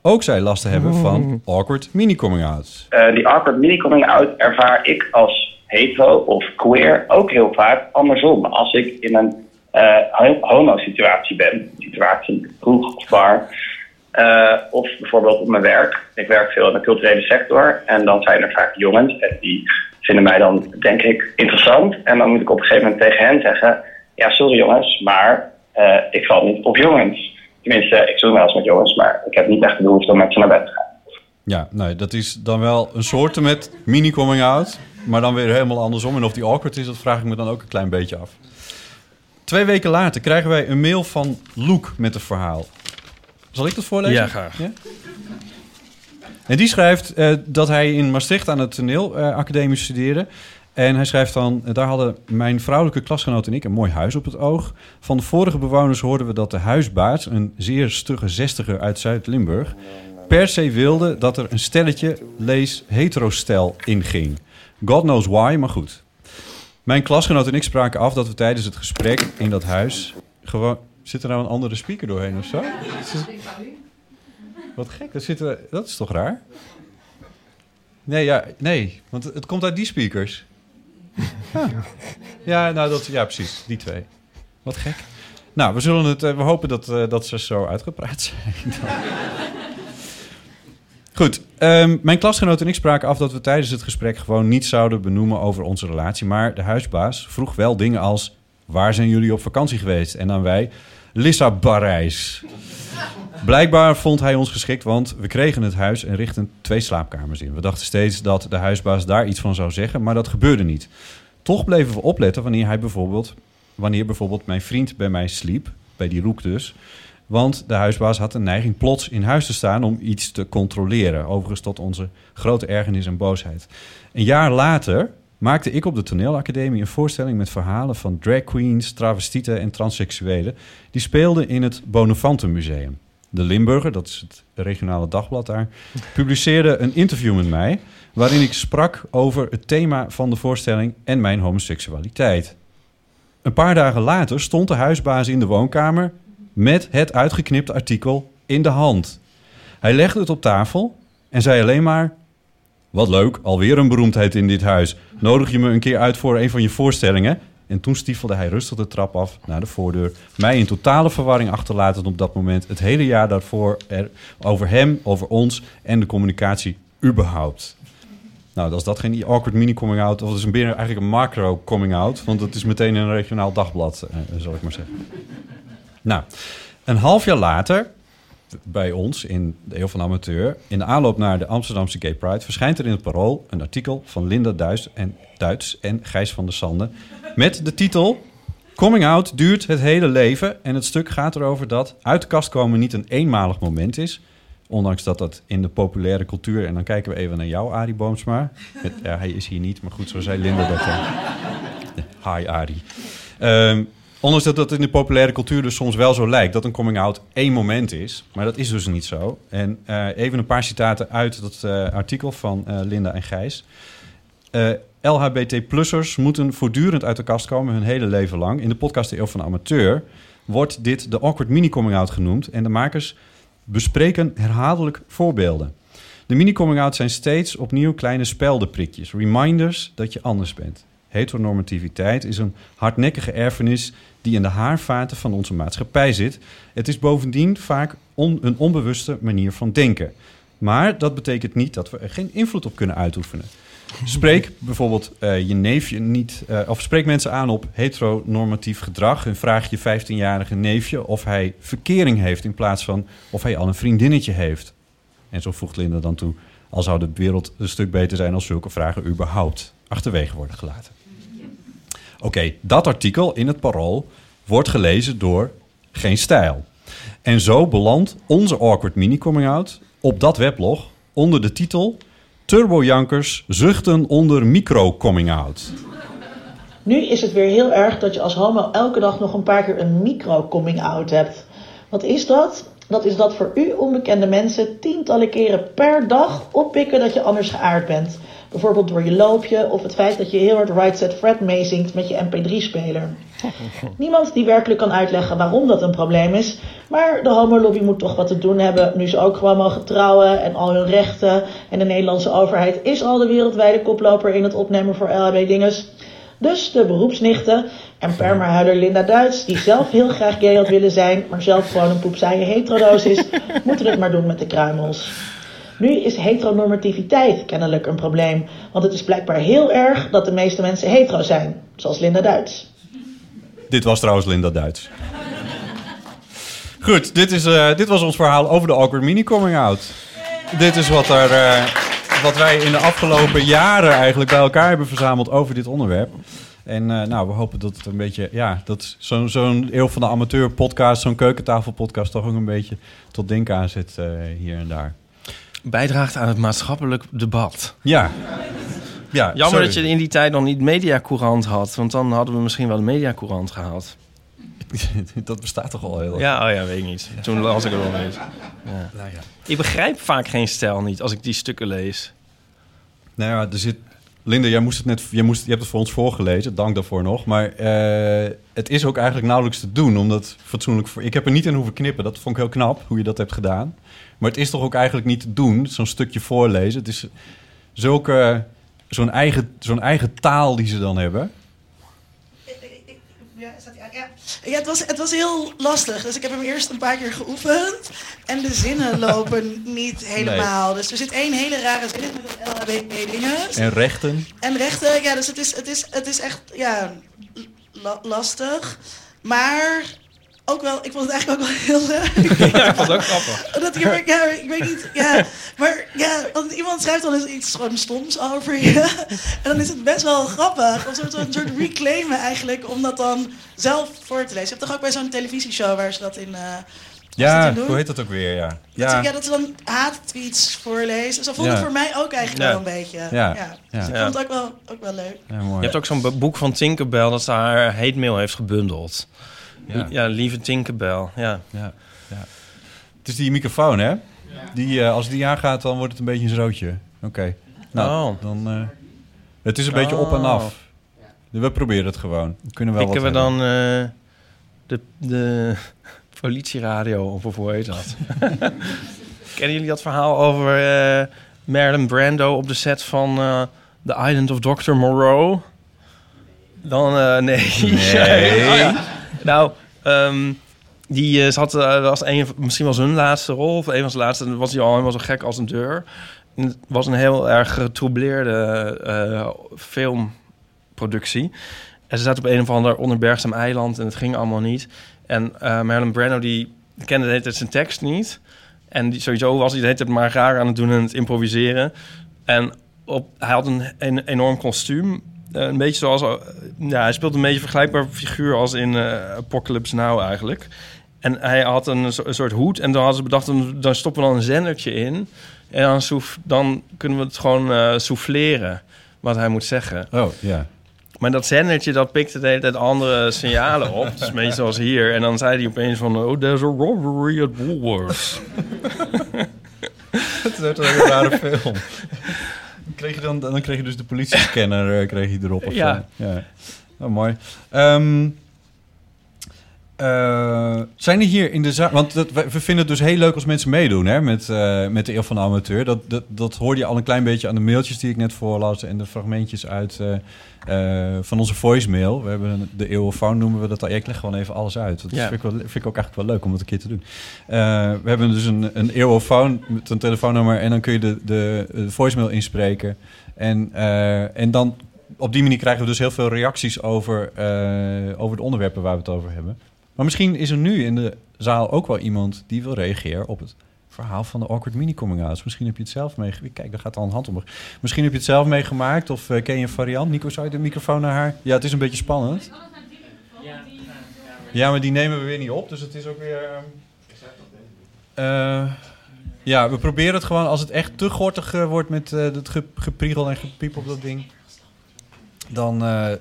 ook zei last te hebben van awkward mini-coming-outs. Eh, die awkward mini-coming out ervaar ik als hetero of queer ook heel vaak andersom. Als ik in een eh, ho- homo-situatie ben, situatie kroeg of bar, eh, of bijvoorbeeld op mijn werk. Ik werk veel in de culturele sector en dan zijn er vaak jongens en die vinden mij dan, denk ik, interessant. En dan moet ik op een gegeven moment tegen hen zeggen, ja, sorry jongens, maar eh, ik val niet op jongens. Tenminste, ik zoek wel eens met jongens, maar ik heb niet echt de behoefte om met ze naar bed te gaan. Ja, nou, dat is dan wel een soort met mini-coming-out... maar dan weer helemaal andersom. En of die awkward is, dat vraag ik me dan ook een klein beetje af. Twee weken later krijgen wij een mail van Loek met een verhaal. Zal ik dat voorlezen? Ja, graag. En die schrijft eh, dat hij in Maastricht aan het toneelacademie studeerde. En hij schrijft dan, daar hadden mijn vrouwelijke klasgenoot en ik een mooi huis op het oog. Van de vorige bewoners hoorden we dat de huisbaas, een zeer stugge zestiger uit Zuid-Limburg, per se wilde dat er een stelletje, lees heterostel, inging. God knows why, maar goed. Mijn klasgenoot en ik spraken af dat we tijdens het gesprek in dat huis gewoon... Zit er nou een andere speaker doorheen of zo? Wat gek, dat, zit dat is toch raar? Nee, ja, nee, want het komt uit die speakers. Ja, ja nou, dat, ja precies, die twee. Wat gek. Nou, we, zullen het, eh, we hopen dat, eh, dat ze zo uitgepraat zijn. Goed, ehm, mijn klasgenoot en ik spraken af dat we tijdens het gesprek gewoon niet zouden benoemen over onze relatie. Maar de huisbaas vroeg wel dingen als: waar zijn jullie op vakantie geweest? En dan wij: Lissabon-Parijs. Blijkbaar vond hij ons geschikt, want we kregen het huis en richtten twee slaapkamers in. We dachten steeds dat de huisbaas daar iets van zou zeggen, maar dat gebeurde niet. Toch bleven we opletten wanneer hij bijvoorbeeld, wanneer bijvoorbeeld mijn vriend bij mij sliep, bij die roek dus. Want de huisbaas had een neiging plots in huis te staan om iets te controleren. Overigens tot onze grote ergernis en boosheid. Een jaar later maakte ik op de toneelacademie een voorstelling met verhalen van drag queens, travestieten en transseksuelen. Die speelden in het Bonafante Museum. De Limburger, dat is het regionale dagblad daar, publiceerde een interview met mij... waarin ik sprak over het thema van de voorstelling en mijn homoseksualiteit. Een paar dagen later stond de huisbaas in de woonkamer... met het uitgeknipte artikel in de hand. Hij legde het op tafel en zei alleen maar... Wat leuk, alweer een beroemdheid in dit huis. Nodig je me een keer uit voor een van je voorstellingen? En toen stiefelde hij rustig de trap af naar de voordeur. Mij in totale verwarring achterlatend op dat moment. Het hele jaar daarvoor er, over hem, over ons en de communicatie überhaupt. Nou, als dat geen awkward mini-coming-out... of dat is een binnen, eigenlijk een macro-coming-out... want het is meteen een regionaal dagblad, eh, zal ik maar zeggen. Nou, een half jaar later, bij ons in de Eeuw van Amateur... in de aanloop naar de Amsterdamse Gay Pride... verschijnt er in het Parool een artikel van Linda Duits en, Duits en Gijs van der Sande... met de titel... Coming out duurt het hele leven en het stuk gaat erover dat uit de kast komen niet een eenmalig moment is, Ondanks dat dat in de populaire cultuur... en dan kijken we even naar jou, Arie Boomsma. Ja, hij is hier niet, maar goed, zo zei Linda dat. Hi, Arie. Ehm, ondanks dat dat in de populaire cultuur dus soms wel zo lijkt... dat een coming-out één moment is. Maar dat is dus niet zo. En eh, even een paar citaten uit dat eh, artikel van eh, Linda en Gijs. LHBT-plussers moeten voortdurend uit de kast komen hun hele leven lang. In de podcast De Eeuw van de Amateur wordt dit de awkward mini-coming-out genoemd... en de makers bespreken herhaaldelijk voorbeelden. De mini-coming-out zijn steeds opnieuw kleine speldenprikjes. Reminders dat je anders bent. Heteronormativiteit is een hardnekkige erfenis die in de haarvaten van onze maatschappij zit. Het is bovendien vaak een onbewuste manier van denken. Maar dat betekent niet dat we er geen invloed op kunnen uitoefenen. Spreek bijvoorbeeld eh, je neefje niet, eh, of spreek mensen aan op heteronormatief gedrag en vraag je 15-jarige neefje of hij verkering heeft in plaats van of hij al een vriendinnetje heeft. En zo voegt Linda dan toe, al zou de wereld een stuk beter zijn als zulke vragen überhaupt achterwege worden gelaten. Oké, dat artikel in het Parool wordt gelezen door Geen Stijl. En zo belandt onze Awkward Mini Coming Out op dat weblog onder de titel Turbojankers zuchten onder micro coming out. Nu is het weer heel erg dat je als homo elke dag nog een paar keer een micro-coming-out hebt. Wat is dat? Dat is dat voor u onbekende mensen tientallen keren per dag oppikken dat je anders geaard bent. Bijvoorbeeld door je loopje of het feit dat je heel hard Right Set Fred meezingt met je mp3-speler. Niemand die werkelijk kan uitleggen waarom dat een probleem is, maar de homolobby moet toch wat te doen hebben nu ze ook gewoon mogen trouwen en al hun rechten. En de Nederlandse overheid is al de wereldwijde koploper in het opnemen voor LHB-dinges. Dus de beroepsnichten en permahuiler Linda Duits, die zelf heel graag gay had willen zijn, maar zelf gewoon een poepsaaie heterodoos is, moeten het maar doen met de kruimels. Nu is heteronormativiteit kennelijk een probleem, want het is blijkbaar heel erg dat de meeste mensen hetero zijn, zoals Linda Duits. Dit was trouwens Linda Duits. Goed, dit, is, eh, dit was ons verhaal over de Awkward Mini Coming Out. Dit is wat, er, eh, wat wij in de afgelopen jaren eigenlijk bij elkaar hebben verzameld over dit onderwerp. En eh, nou, we hopen dat het een beetje, ja, dat zo'n zo'n eeuw van de amateur podcast, zo'n keukentafel podcast toch ook een beetje tot denken aanzet eh hier en daar. Bijdraagt aan het maatschappelijk debat. Ja. ja Jammer sorry. dat je in die tijd nog niet Mediacourant had. Want dan hadden we misschien wel de Mediacourant gehaald. dat bestaat toch al heel Ja, oh ja, weet ik niet. Toen las ik er wel eens. Ja. Nou ja. Ik begrijp vaak geen stijl niet als ik die stukken lees. Nou ja, er zit. Linda, jij moest het net, jij moest, je hebt het voor ons voorgelezen, dank daarvoor nog. Maar eh, het is ook eigenlijk nauwelijks te doen, omdat fatsoenlijk. Ik heb er niet in hoeven knippen, dat vond ik heel knap hoe je dat hebt gedaan. Maar het is toch ook eigenlijk niet te doen, zo'n stukje voorlezen. Het is zulke, zo'n eigen, zo'n eigen taal die ze dan hebben. Ja, staat hij aan? Ja. Het, was, het was heel lastig. Dus ik heb hem eerst een paar keer geoefend. En de zinnen lopen niet helemaal. Dus er zit één hele rare zin in met het LHBT-dinges. En rechten. En rechten, ja, dus het is, het is, het is echt ja, la- lastig. Maar ook wel, ik vond het eigenlijk ook wel heel leuk. Ja, ik vond het ook grappig. Dat ja, ik weet niet, ja, maar ja, want iemand schrijft dan eens iets gewoon stoms over je. En dan is het best wel grappig, een soort, een soort reclaimen eigenlijk, om dat dan zelf voor te lezen. Je hebt toch ook bij zo'n televisieshow waar ze dat in... eh, Ja, in hoe heet dat ook weer? Ja. Dat, ze, ja, dat ze dan haattweets voorlezen. Zo vond het voor mij ook eigenlijk Ja. wel een beetje. Ja. Ja. Ja. Dus ik Ja. vond het ook wel, ook wel leuk. Je hebt ook zo'n boek van Tinkerbell dat ze haar hate mail heeft gebundeld. Ja. Ja, lieve Tinkerbell. Ja. Ja, ja. Het is die microfoon, hè? Die, eh, als die aangaat, dan wordt het een beetje een roodje. Oké. Nou, Oh. dan... eh, het is een beetje op en Oh. af. We proberen het gewoon. We kunnen wel Pikken we dan eh, de, de politieradio op, of hoe heet dat? Kennen jullie dat verhaal over eh Marilyn Brando op de set van eh, The Island of Dr. Moreau? Dan, eh, nee. Nee. Oh ja. Nou, ehm, die eh, zat, eh, was een, misschien was hun laatste rol, of een van zijn laatste, was hij al helemaal zo gek als een deur. Het was een heel erg getroubleerde eh, filmproductie. En ze zaten op een of ander onderbergzaam eiland en het ging allemaal niet. En eh Marlon Brando die kende de hele zijn tekst niet. En die, sowieso was hij tijd maar raar aan het doen en het improviseren. En op, hij had een enorm kostuum. Eh, een beetje zoals... eh, ja, hij speelde een beetje een vergelijkbaar figuur als in eh, Apocalypse Now eigenlijk. En hij had een, een soort hoed. En dan hadden ze bedacht, dan, stoppen we dan een zendertje in. En dan, dan kunnen we het gewoon eh souffleren. Wat hij moet zeggen. Oh, ja. Maar dat zendertje, dat pikte de hele tijd andere signalen op. Dus een beetje zoals hier. En dan zei hij opeens van... Oh, there's a robbery at Woolworths. Het werd een hele rare film. Dan kreeg je dan, dan kreeg je dus de politiescanner eh, kreeg je erop. Of Ja. Zo. ja. Oh, mooi. Ehm, eh, zijn er hier in de zaal... Want dat, we vinden het dus heel leuk als mensen meedoen hè, met, eh, met de Eeuw van de Amateur. Dat, dat, dat hoorde je al een klein beetje aan de mailtjes die ik net voorlas... en de fragmentjes uit eh, van onze voicemail. We hebben een- de Eeuwofoon noemen we dat al. Ik leg gewoon even alles uit. Dat Ja. vind, ik wel, vind ik ook eigenlijk wel leuk om dat een keer te doen. We hebben dus een, een Eeuwofoon met een telefoonnummer... en dan kun je de, de, de voicemail inspreken. En, en dan op die manier krijgen we dus heel veel reacties over, over de onderwerpen waar we het over hebben. Maar misschien is er nu in de zaal ook wel iemand die wil reageren op het verhaal van de Awkward Mini Coming Outs. Misschien heb je het zelf meegemaakt. Kijk, daar gaat al een hand om. Misschien heb je het zelf meegemaakt of eh, ken je een variant. Nico, zou je de microfoon naar haar? Ja, het is een beetje spannend. Ja, maar die nemen we weer niet op, dus het is ook weer... eh, ja, we proberen het gewoon als het echt te gortig eh, wordt met eh het ge- gepriegel en gepiep op dat ding. Dan, eh,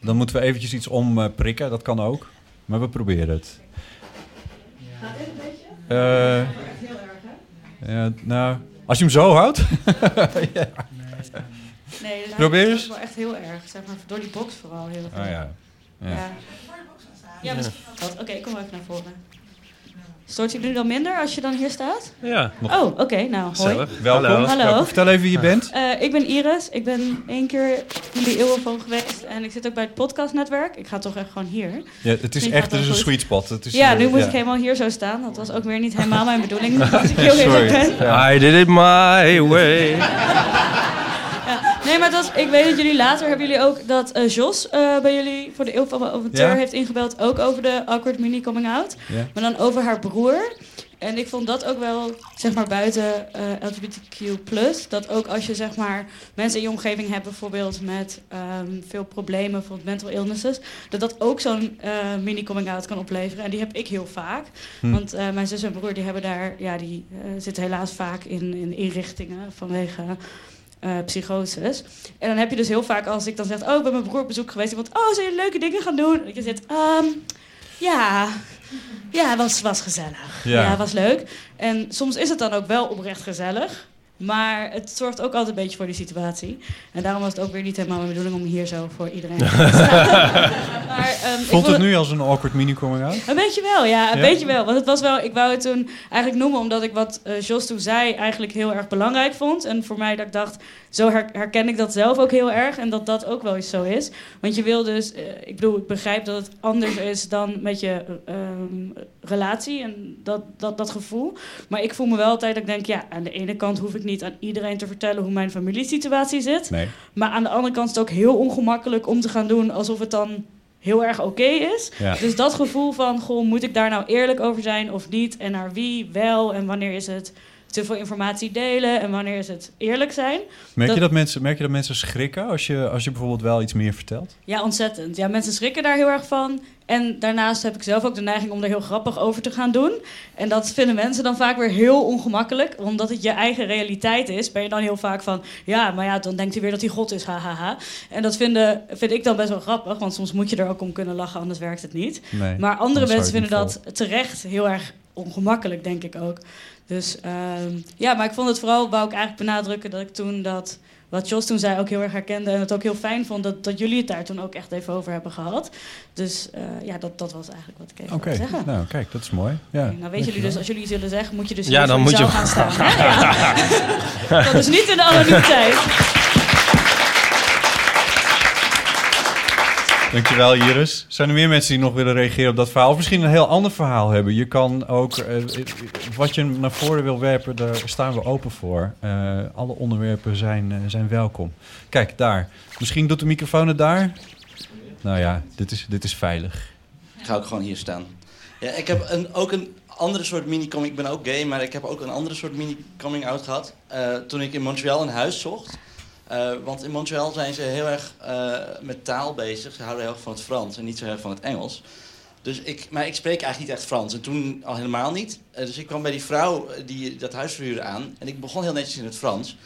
dan moeten we eventjes iets omprikken, dat kan ook. Maar we proberen het. Gaat dit een beetje? Eh, Heel erg, hè? ja, nou, als je hem zo houdt. ja. Nee, dus Probeer eens. is wel echt heel erg. Zeg maar door die box vooral heel erg. Ah ja. Ja. Ja, ja misschien. Wat? Oké, ik kom even naar voren. Stoort je nu dan minder als je dan hier staat? Ja. Oh, oké. nou, hoi. Welkom. Hallo. Welkom. Vertel even wie je bent. Eh, ik ben Iris. Ik ben één keer in de Eeuwenfoon geweest. En ik zit ook bij het podcastnetwerk. Ik ga toch echt gewoon hier. Ja, het is echt er een goed. sweet spot. Het is, ja, nu moet ja. ik helemaal hier zo staan. Dat was ook weer niet helemaal mijn bedoeling. Dat ik heel Sorry. eerlijk ben. I did it my way. Ja. Nee, maar dat, ik weet dat jullie later hebben jullie ook dat eh, Jos eh, bij jullie voor de Eeuw van Amateur Ja. heeft ingebeld. Ook over de awkward mini coming out. Ja. Maar dan over haar broer. En ik vond dat ook wel, zeg maar buiten eh, LGBTQ+, dat ook als je zeg maar mensen in je omgeving hebt bijvoorbeeld met ehm, veel problemen, bijvoorbeeld mental illnesses, dat dat ook zo'n eh, mini coming out kan opleveren. En die heb ik heel vaak. Hm. Want mijn zus en broer die hebben daar, ja, die zitten helaas vaak in, in inrichtingen vanwege eh psychoses. En dan heb je dus heel vaak als ik dan zeg, oh, ik ben mijn broer op bezoek geweest. Iemand, oh, zijn je leuke dingen gaan doen? En ik zit, ehm, ja, ja, was, was gezellig. Ja. Ja. was leuk. En soms is het dan ook wel oprecht gezellig. Maar het zorgt ook altijd een beetje voor die situatie. En daarom was het ook weer niet helemaal mijn bedoeling om hier zo voor iedereen te staan. maar, ehm, Voelt vond het nu als een awkward mini coming out? een beetje wel, ja, een Ja? beetje wel. Want het was wel, ik wou het toen eigenlijk noemen omdat ik wat eh Jos toen zei eigenlijk heel erg belangrijk vond. En voor mij dat ik dacht, zo her- herken ik dat zelf ook heel erg. En dat dat ook wel eens zo is. Want je wil dus, eh, ik bedoel, ik begrijp dat het anders is dan met je eh, ehm, relatie en dat, dat, dat gevoel. Maar ik voel me wel altijd dat ik denk, ja, aan de ene kant hoef ik niet aan iedereen te vertellen hoe mijn familiesituatie zit. Nee. Maar aan de andere kant is het ook heel ongemakkelijk om te gaan doen alsof het dan heel erg oké is. Ja. Dus dat gevoel van, goh, moet ik daar nou eerlijk over zijn of niet? En naar wie wel? En wanneer is het te veel informatie delen? En wanneer is het eerlijk zijn? Merk, je dat mensen, merk je dat mensen schrikken als je, als je bijvoorbeeld wel iets meer vertelt? Ja, ontzettend. Ja, mensen schrikken daar heel erg van. En daarnaast heb ik zelf ook de neiging om er heel grappig over te gaan doen. En dat vinden mensen dan vaak weer heel ongemakkelijk. Omdat het je eigen realiteit is, ben je dan heel vaak van... Ja, maar ja, dan denkt hij weer dat hij God is, hahaha. En dat vinden, vind ik dan best wel grappig. Want soms moet je er ook om kunnen lachen, anders werkt het niet. Nee, maar andere mensen vinden dat terecht heel erg ongemakkelijk, denk ik ook. Dus ehm, ja, maar ik vond het vooral, wou ik eigenlijk benadrukken... dat ik toen dat wat Jos toen zei ook heel erg herkende. En het ook heel fijn vond dat, dat jullie het daar toen ook echt even over hebben gehad. Dus eh, ja, dat, dat was eigenlijk wat ik even Oké, wilde zeggen. nou kijk, dat is mooi. Ja. Nou weten jullie dus, als jullie zullen zeggen, moet je dus Ja, hier dan voor moet je- gaan staan. Ja. Dat is niet in de anonimiteit. Dankjewel Iris. Zijn er meer mensen die nog willen reageren op dat verhaal? Of misschien een heel ander verhaal hebben? Je kan ook, eh, wat je naar voren wil werpen, daar staan we open voor. Eh, alle onderwerpen zijn, eh, zijn welkom. Kijk, daar. Misschien doet de microfoon het daar? Nou ja, dit is, dit is veilig. Ik ga ook gewoon hier staan. Ja, ik heb een, ook een andere soort mini-coming... Ik ben ook gay, maar ik heb ook een andere soort mini-coming-out gehad. eh, toen ik in Montreal een huis zocht. Eh, want in Montreal zijn ze heel erg eh, met taal bezig. Ze houden heel erg van het Frans en niet zo erg van het Engels. Dus ik, maar ik spreek eigenlijk niet echt Frans. En toen al helemaal niet. Eh, dus ik kwam bij die vrouw die dat huis verhuurde aan. En ik begon heel netjes in het Frans.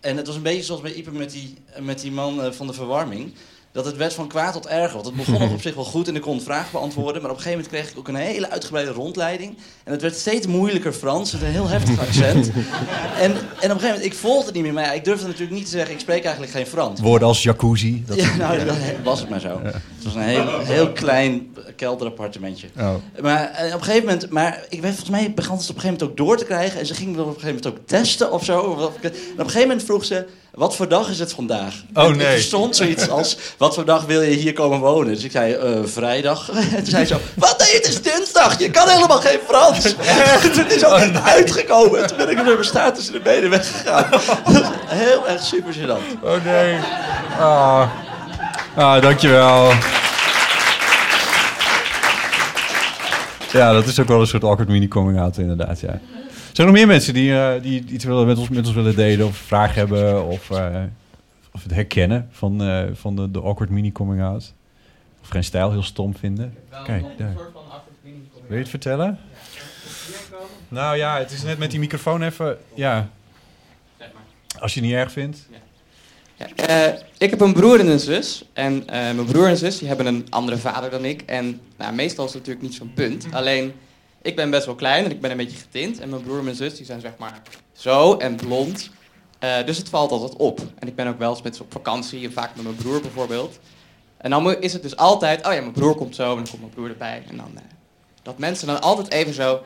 En het was een beetje zoals bij Iper met die, met die man van de verwarming. Dat het werd van kwaad tot erger. Want het begon nog op zich wel goed en ik kon vragen beantwoorden. Maar op een gegeven moment kreeg ik ook een hele uitgebreide rondleiding. En het werd steeds moeilijker Frans. Met een heel heftig accent. en, en op een gegeven moment, ik volgde het niet meer. Maar ja, ik durfde natuurlijk niet te zeggen, ik spreek eigenlijk geen Frans. Woorden als jacuzzi. Dat Ja, nou, dat was het maar zo. Het was een heel, heel klein kelderappartementje. Oh. Maar eh, op een gegeven moment, maar ik weet volgens mij begon het op een gegeven moment ook door te krijgen. En ze ging op een gegeven moment ook testen of zo. En op een gegeven moment vroeg ze: Wat voor dag is het vandaag? Oh, En nee. Ik verstond zoiets als: Wat voor dag wil je hier komen wonen? Dus ik zei: "Eh, Vrijdag. En toen zei ze zo: Wat? Nee, het is dinsdag. Je kan helemaal geen Frans. Het is ook niet uitgekomen. En toen ben ik met mijn staart tussen de benen weggegaan. Heel erg super gênant. Oh nee. Ah, ah dankjewel. Ja, dat is ook wel een soort awkward mini-coming out inderdaad, ja. Zijn er nog meer mensen die, eh, die iets willen, met, ons, met ons willen delen of vragen hebben of, eh, of het herkennen van, eh, van de, de awkward mini-coming out? Of geen stijl heel stom vinden? Kijk, daar. Wil je het vertellen? Nou ja, het is net met die microfoon even, ja. Als je het niet erg vindt. Ja, eh, ik heb een broer en een zus. En eh, mijn broer en zus die hebben een andere vader dan ik. En nou, meestal is het natuurlijk niet zo'n punt. Alleen, ik ben best wel klein en ik ben een beetje getint. En mijn broer en mijn zus die zijn zeg maar zo en blond. Eh, dus het valt altijd op. En ik ben ook wel eens met ze op vakantie. En vaak met mijn broer bijvoorbeeld. En dan is het dus altijd... Oh ja, mijn broer komt zo en dan komt mijn broer erbij. En dan... dat mensen dan altijd even zo...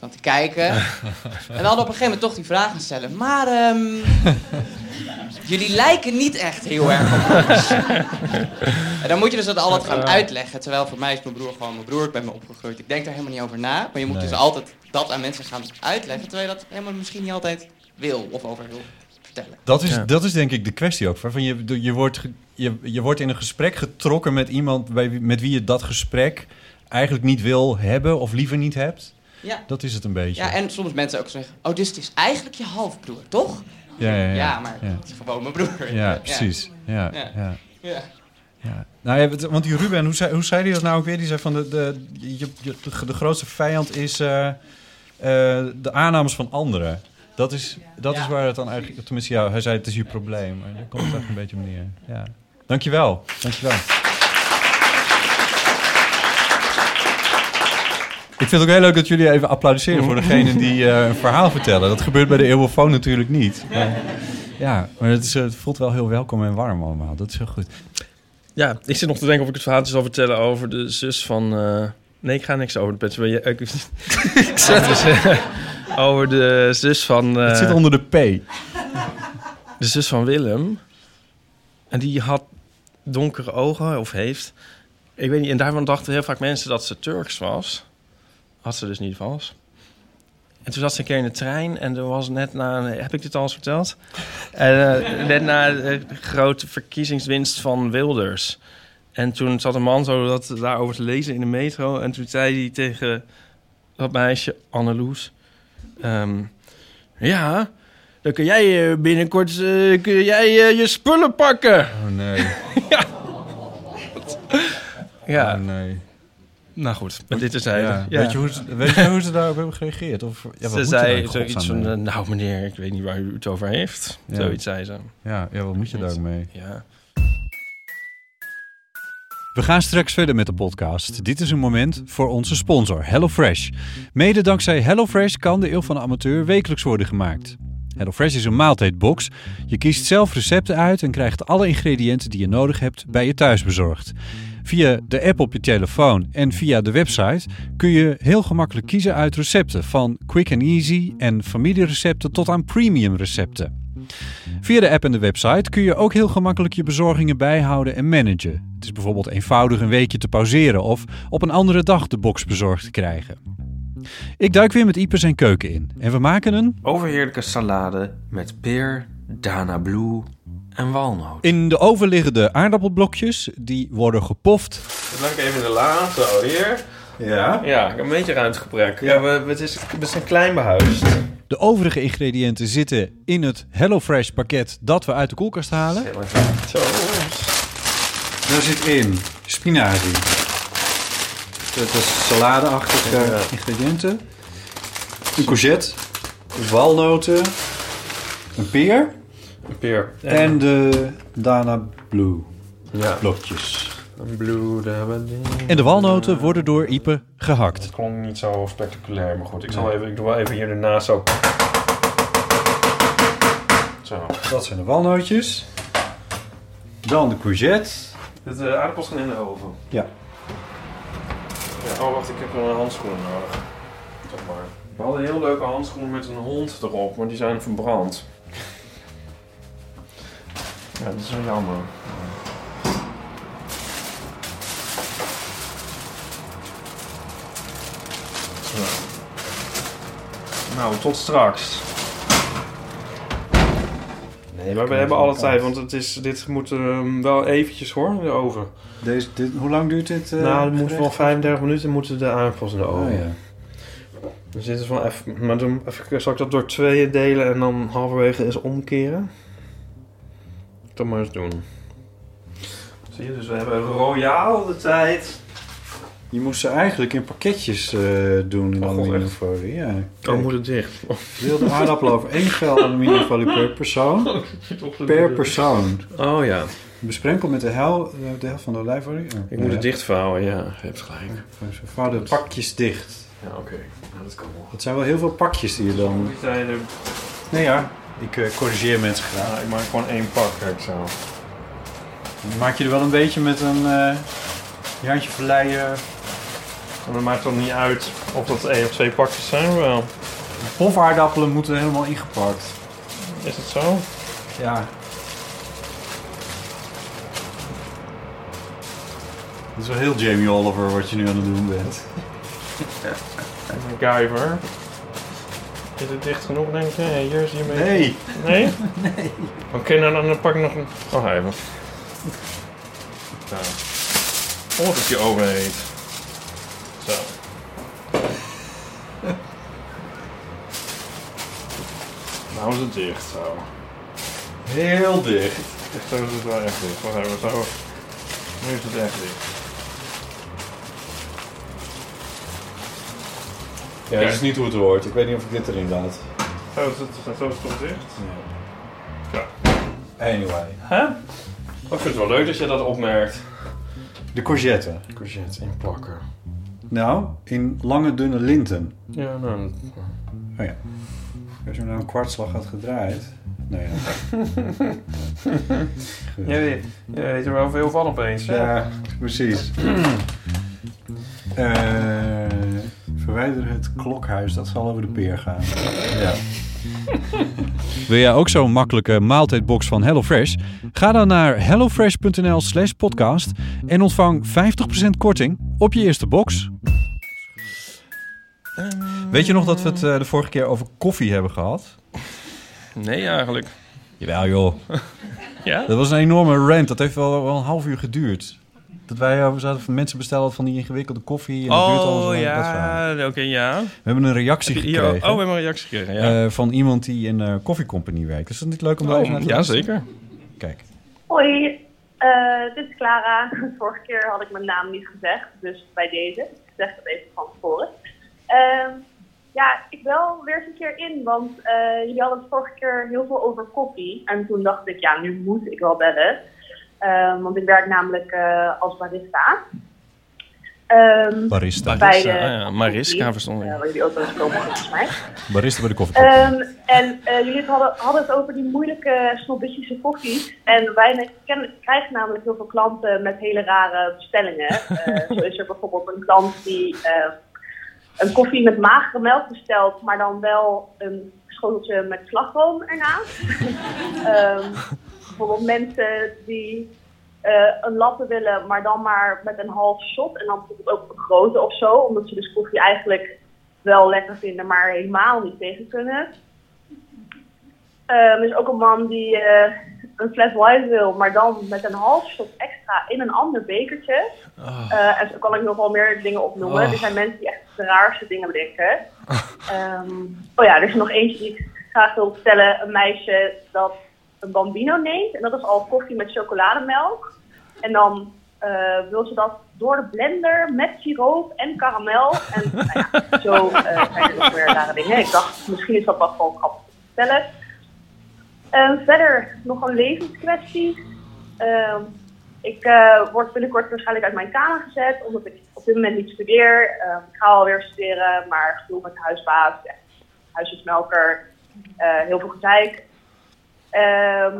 Van te kijken. En dan op een gegeven moment toch die vragen stellen. Maar... ehm, Jullie lijken niet echt heel erg op ons. en dan moet je dus dat altijd gaan uitleggen. Terwijl voor mij is mijn broer gewoon mijn broer. Ik ben me opgegroeid. Ik denk daar helemaal niet over na. Maar je moet Nee. dus altijd dat aan mensen gaan uitleggen. Terwijl je dat helemaal misschien niet altijd wil of over wil vertellen. Dat is, Ja. dat is denk ik de kwestie ook. Van je, je, wordt, je, je wordt in een gesprek getrokken met iemand bij, met wie je dat gesprek eigenlijk niet wil hebben of liever niet hebt. Ja. Dat is het een beetje. Ja, en soms mensen ook zeggen... Oh, dus het is eigenlijk je halfbroer, toch? Ja, ja, ja. maar Ja. het is gewoon mijn broer. Ja, precies. Ja, Ja. ja. Nou, ja, want die Ruben, hoe zei, hoe zei hij dat nou ook weer? Die zei van de, de, de, de grootste vijand is eh, eh, de aannames van anderen. Dat is, dat is waar het dan eigenlijk... Tenminste, ja, hij zei het is je probleem. Maar daar komt het echt een beetje op neer. Ja. Dankjewel. Dankjewel. Ik vind het ook heel leuk dat jullie even applaudisseren voor degene die eh, een verhaal vertellen. Dat gebeurt bij de Eeuwofoon natuurlijk niet. Maar, ja, maar het, is, eh, het voelt wel heel welkom en warm allemaal. Dat is heel goed. Ja, ik zit nog te denken of ik het verhaal zal vertellen over de zus van... eh, Nee, ik ga niks over de pet. Ik, ik, ik zet dus, over de zus van... Het zit onder de P. De zus van Willem. En die had donkere ogen, of heeft. Ik weet niet, en daarvan dachten heel vaak mensen dat ze Turks was. Had ze dus niet was. En toen zat ze een keer in de trein en er was net na... Heb ik dit al eens verteld? En, eh, net na de grote verkiezingswinst van Wilders. En toen zat een man zo dat, daarover te lezen in de metro. En toen zei hij tegen dat meisje, Anneloes... ehm, ja, dan kun jij eh, binnenkort eh, kun jij, je spullen pakken. Oh nee. ja. ja. Oh nee. Nou goed, met dit is hij. Ja. Weet, je hoe ze, weet je hoe ze daarop hebben gereageerd? Of, ja, wat ze zei zoiets van, mee? nou meneer, ik weet niet waar u het over heeft. Ja. Zoiets zei ze. Ja, ja, wat moet je daar ook mee? Ja. We gaan straks verder met de podcast. Dit is een moment voor onze sponsor HelloFresh. Mede dankzij HelloFresh kan de Eeuw van de Amateur wekelijks worden gemaakt. HelloFresh is een maaltijdbox. Je kiest zelf recepten uit en krijgt alle ingrediënten die je nodig hebt bij je thuis bezorgd. Via de app op je telefoon en via de website kun je heel gemakkelijk kiezen uit recepten van quick and easy en familierecepten tot aan premium recepten. Via de app en de website kun je ook heel gemakkelijk je bezorgingen bijhouden en managen. Het is bijvoorbeeld eenvoudig een weekje te pauzeren of op een andere dag de box bezorgd te krijgen. Ik duik weer met Ipe zijn keuken in en we maken een... Overheerlijke salade met peer, Dana Blue en walnoot. In de oven liggende aardappelblokjes, die worden gepoft. Dat maak ik even in de la, zo hier. Ja? Ja, ik heb een beetje ruimtegebrek. Ja, we, het, is, we zijn klein behuisd. De overige ingrediënten zitten in het HelloFresh pakket dat we uit de koelkast halen. Zo. Daar zit in spinazie, Het is saladeachtige Ja. ingrediënten. Een courgette, walnoten, een peer peer. en de Dana Blue Ja. blokjes. Een blue, daar hebben we die. En de walnoten worden door Ipe gehakt. Het klonk niet zo spectaculair, maar goed. Ik, zal even, ik doe wel even hier ernaast zo. Zo. Dat zijn de walnootjes. Dan de courgette. De uh, aardappels gaan in de oven. Ja. Ja, oh, wacht, ik heb een handschoen nodig. Zeg maar. We hadden heel leuke handschoenen met een hond erop, maar die zijn verbrand. Ja, dat is wel jammer. Zo. Nou, tot straks. Nee, maar we hebben alle tijd, want het is, dit moet ehm, wel eventjes hoor, in de oven. Deze, dit, hoe lang duurt dit? eh, nou, het moet wel 35 minuten moeten de aardappels in de oven. Oh, ja. Dus dit is wel even... Maar dan even, zal ik dat door tweeën delen en dan halverwege eens omkeren? Maar eens doen. Zie je, dus we hebben royaal de tijd. Je moest ze eigenlijk in pakketjes eh, doen in Oh, aluminiumfolie. Ja. Oh, moet het dicht? Wilde aardappel over één vel aluminiumfolie per persoon. Per persoon. Oh ja. Besprenkeld met de, hel, de helft van de olijfolie. Ik moet het dichtvouwen, ja. Je hebt gelijk. Vouw de pakjes dicht. Ja, oké. Nou, dat kan wel. Het zijn wel heel veel pakjes die je dan... Die zijn er... Nee ja, ik eh, corrigeer mensen graag. Ja, ik maak gewoon één pak, kijk zo. Dan maak je er wel een beetje met een eh je handje verleien. En dat maakt toch niet uit of dat één of twee pakjes zijn, wel. Pofaardappelen moeten helemaal ingepakt. Is het zo? Ja. Het is wel heel Jamie Oliver wat je nu aan het doen bent. MacGyver. Is het dicht genoeg, denk je? Hey, hier is je mee. Nee. Nee? Nee. Oké, nou dan pak ik nog een... Oh, even. Zo. Oh, dat je oven heet. Zo. Nou is het dicht, zo. Heel dicht. Zo is het wel echt dicht. Wacht even, zo. Nu is het echt dicht. Ja, dat is niet hoe het hoort. Ik weet niet of ik dit erin laat. Zo is het, zo is het toch dicht? Ja. Anyway. Hè? Oh, ik vind het wel leuk dat je dat opmerkt. De courgette. Courgette inplakken. Nou, in lange dunne linten. Ja, nou... Oh ja. Als je nou een kwartslag had gedraaid. Nou ja. Jij weet, jij weet er wel veel van opeens, hè? Ja, precies. Eh, verwijder het klokhuis, dat zal over de peer gaan. Ja. Wil jij ook zo'n makkelijke maaltijdbox van HelloFresh? Ga dan naar hellofresh.nl slash podcast en ontvang 50% korting op je eerste box. Weet je nog dat we het eh, de vorige keer over koffie hebben gehad? Nee, eigenlijk. Jawel joh. Ja? Dat was een enorme rant. Dat heeft wel, wel een half uur geduurd. Dat wij eh, we zaten van mensen bestellen van die ingewikkelde koffie. En dat duurt al zo Oh, lang, dat verhaal. ja. Oké, ja. We hebben een reactie Heb je hier- gekregen. oh, we hebben een reactie gekregen, ja. Eh, van iemand die in een koffiecompany werkt. Is dat niet leuk om daar Oh, even naar te ja, luisteren? zeker. Kijk. Hoi, eh, dit is Clara. Vorige keer had ik mijn naam niet gezegd, dus bij deze. Ik zeg dat even van tevoren. Ehm, ja, ik bel weer eens een keer in, want eh, jullie hadden het vorige keer heel veel over koffie. En toen dacht ik, ja, nu moet ik wel bellen. Ehm, want ik werk namelijk eh, als barista. Ehm, Barista. Bij de Barista, ah ja, Mariska koffie, verstond ik. eh, waar jullie ook wel eens komen, volgens mij. Barista bij de koffiecompany. Ehm, en eh, jullie hadden, hadden het over die moeilijke snobistische koffies. En wij krijgen namelijk heel veel klanten met hele rare bestellingen. Eh, zo is er bijvoorbeeld een klant die eh, een koffie met magere melk bestelt, maar dan wel een schoteltje met slagroom ernaast. Ehm, bijvoorbeeld mensen die eh, een latte willen, maar dan maar met een half shot. En dan bijvoorbeeld ook een grote of zo, omdat ze dus koffie eigenlijk wel lekker vinden, maar helemaal niet tegen kunnen. Ehm, er is ook een man die eh, een fles wine wil, maar dan met een half shot extra in een ander bekertje. Eh, en zo kan ik nog wel meer dingen opnoemen. Oh. Er zijn mensen die echt de raarste dingen bedenken. Ehm, oh ja, er is nog eentje die ik graag wil vertellen. Een meisje dat een bambino neemt. En dat is al koffie met chocolademelk. En dan eh, wil ze dat door de blender met siroop en karamel. En nou ja, zo eh, zijn er nog meer rare dingen. Ik dacht, misschien is dat wel gewoon grappig te vertellen. En verder nog een levenskwestie. Ehm, ik eh, word binnenkort waarschijnlijk uit mijn kamer gezet, omdat ik op dit moment niet studeer. Ehm, ik ga alweer studeren, maar gedoe met huisbaas, ja, huisjesmelker, heel veel gezeik. Ehm,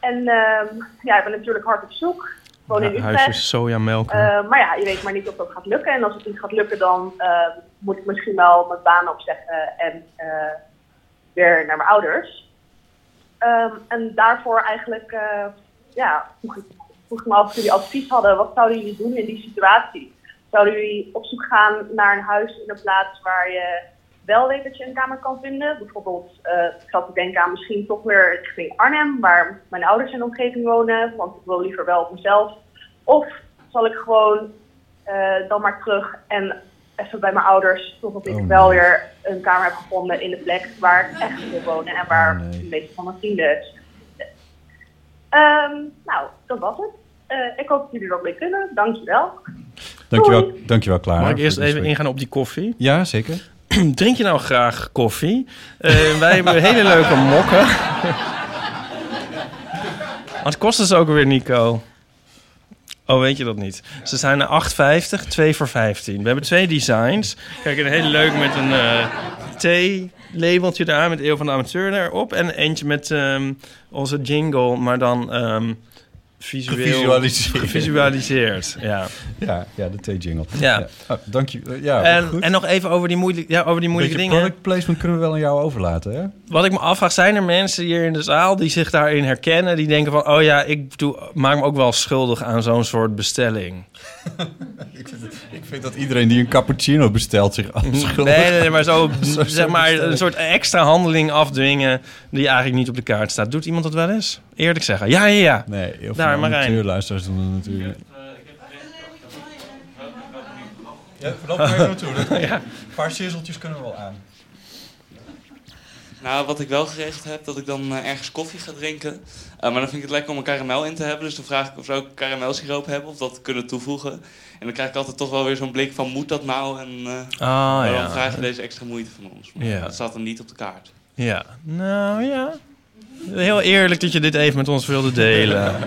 en ehm, ja, ik ben natuurlijk hard op zoek. Ik woon in Utrecht. Huisjes sojamelk. Eh, maar ja, je weet maar niet of dat gaat lukken. En als het niet gaat lukken, dan moet ik misschien wel mijn baan opzeggen en eh, weer naar mijn ouders. Ehm, en daarvoor eigenlijk, eh, ja, vroeg ik, vroeg ik me af of jullie advies hadden. Wat zouden jullie doen in die situatie? Zouden jullie op zoek gaan naar een huis in een plaats waar je wel weet dat je een kamer kan vinden? Bijvoorbeeld, eh, ik zat te denken aan misschien toch weer richting Arnhem, waar mijn ouders in de omgeving wonen, want ik wil liever wel op mezelf. Of zal ik gewoon eh, dan maar terug en even bij mijn ouders, totdat ik Oh, wel nee. weer een kamer heb gevonden in de plek waar ik echt wil wonen en waar de meeste van mijn vrienden zitten. Ehm, nou, dat was het. Eh, ik hoop dat jullie er ook mee kunnen. Dankjewel. Dankjewel, dankjewel Clara. Mag ik eerst even ingaan op die koffie? Ja, zeker. Drink je nou graag koffie? Eh, wij hebben hele leuke mokken. Wat kosten ze ook weer, Nico? Oh, weet je dat niet? Ze zijn er 8,50, 2 voor 15. We hebben twee designs. Kijk, een hele leuk met een eh thee-labeltje daar met Eeuw van de Amateur erop. En eentje met ehm, onze jingle, maar dan ehm visueel... Gevisualiseerd. Gevisualiseerd, ja. Ja, ja de thee-jingle. Ja. Oh, dank je. Ja, En, goed. en nog even over die, moeilijk, ja, over die moeilijke Beetje dingen. product placement kunnen we wel aan jou overlaten, hè? Wat ik me afvraag, zijn er mensen hier in de zaal die zich daarin herkennen? Die denken van, oh ja, ik doe, maak me ook wel schuldig aan zo'n soort bestelling. ik, vind het- ik vind dat iedereen die een cappuccino bestelt zich afschuldigt. Nee, nee, nee, maar zo, zeg maar, bestelling. een soort extra handeling afdwingen die eigenlijk niet op de kaart staat. Doet iemand dat wel eens? Eerlijk zeggen. Ja, ja, ja. Nee, heel veel Daar, Marijn. amateurluisteraars doen dat natuurlijk. Ja, loop maar even naartoe. Dat- Ja. Een paar sizzeltjes kunnen we wel aan. Nou, wat ik wel geregeld heb, dat ik dan eh, ergens koffie ga drinken. Eh, maar dan vind ik het lekker om een karamel in te hebben. Dus dan vraag ik of ze ook karamelsiroop hebben, of dat kunnen toevoegen. En dan krijg ik altijd toch wel weer zo'n blik van, moet dat nou? En eh, Ah, waarom ja. vraag je deze extra moeite van ons? Maar Ja. dat staat dan niet op de kaart. Ja, nou ja. Heel eerlijk dat je dit even met ons wilde delen.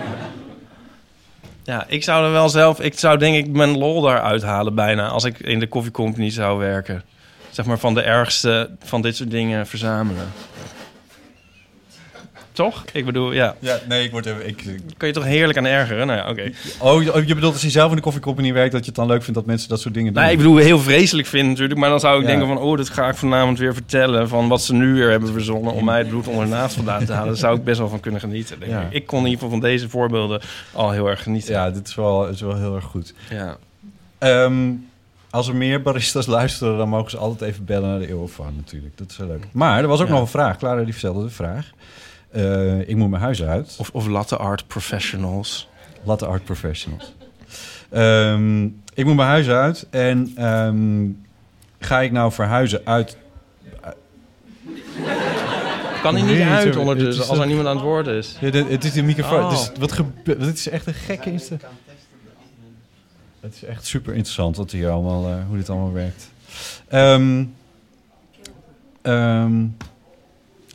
Ja, ik zou er wel zelf... Ik zou denk ik mijn lol daaruit halen bijna... als ik in de koffiecompany zou werken. Zeg maar van de ergste van dit soort dingen verzamelen. Toch? Ik bedoel, ja. Ja, nee, ik word even... Ik, Kun je toch heerlijk aan ergeren? Nou ja, oké. oh, je- je bedoelt als je zelf in de koffiecompany werkt... dat je het dan leuk vindt dat mensen dat soort dingen doen? Nou, ik bedoel, heel vreselijk vinden natuurlijk. Maar dan zou ik Ja. denken van... oh, dat ga ik vanavond weer vertellen... van wat ze nu weer hebben verzonnen... om mij het bloed onder de naast vandaan te halen. Daar zou ik best wel van kunnen genieten. Denk Ja. ik. ik kon in ieder geval van deze voorbeelden al heel erg genieten. Ja, dit is wel, is wel heel erg goed. Ja. Ehm, als er meer baristas luisteren, dan mogen ze altijd even bellen naar de Eeuwenfoon natuurlijk. Dat is wel leuk. Maar er was ook Ja. nog een vraag. Clara die vertelde de vraag. Eh, ik moet mijn huis uit. Of, of latte art professionals. Latte art professionals. Ehm, ik moet mijn huis uit en ehm, ga ik nou verhuizen uit... Kan hij niet Nee, uit ondertussen als er een- niemand aan het woord is? Ja, dit- het is de microfoon. Oh. Dus wat gebeurt? Dit is echt een gekke insta. Het is echt super interessant wat hier allemaal, eh, hoe dit allemaal werkt. Ehm ehm,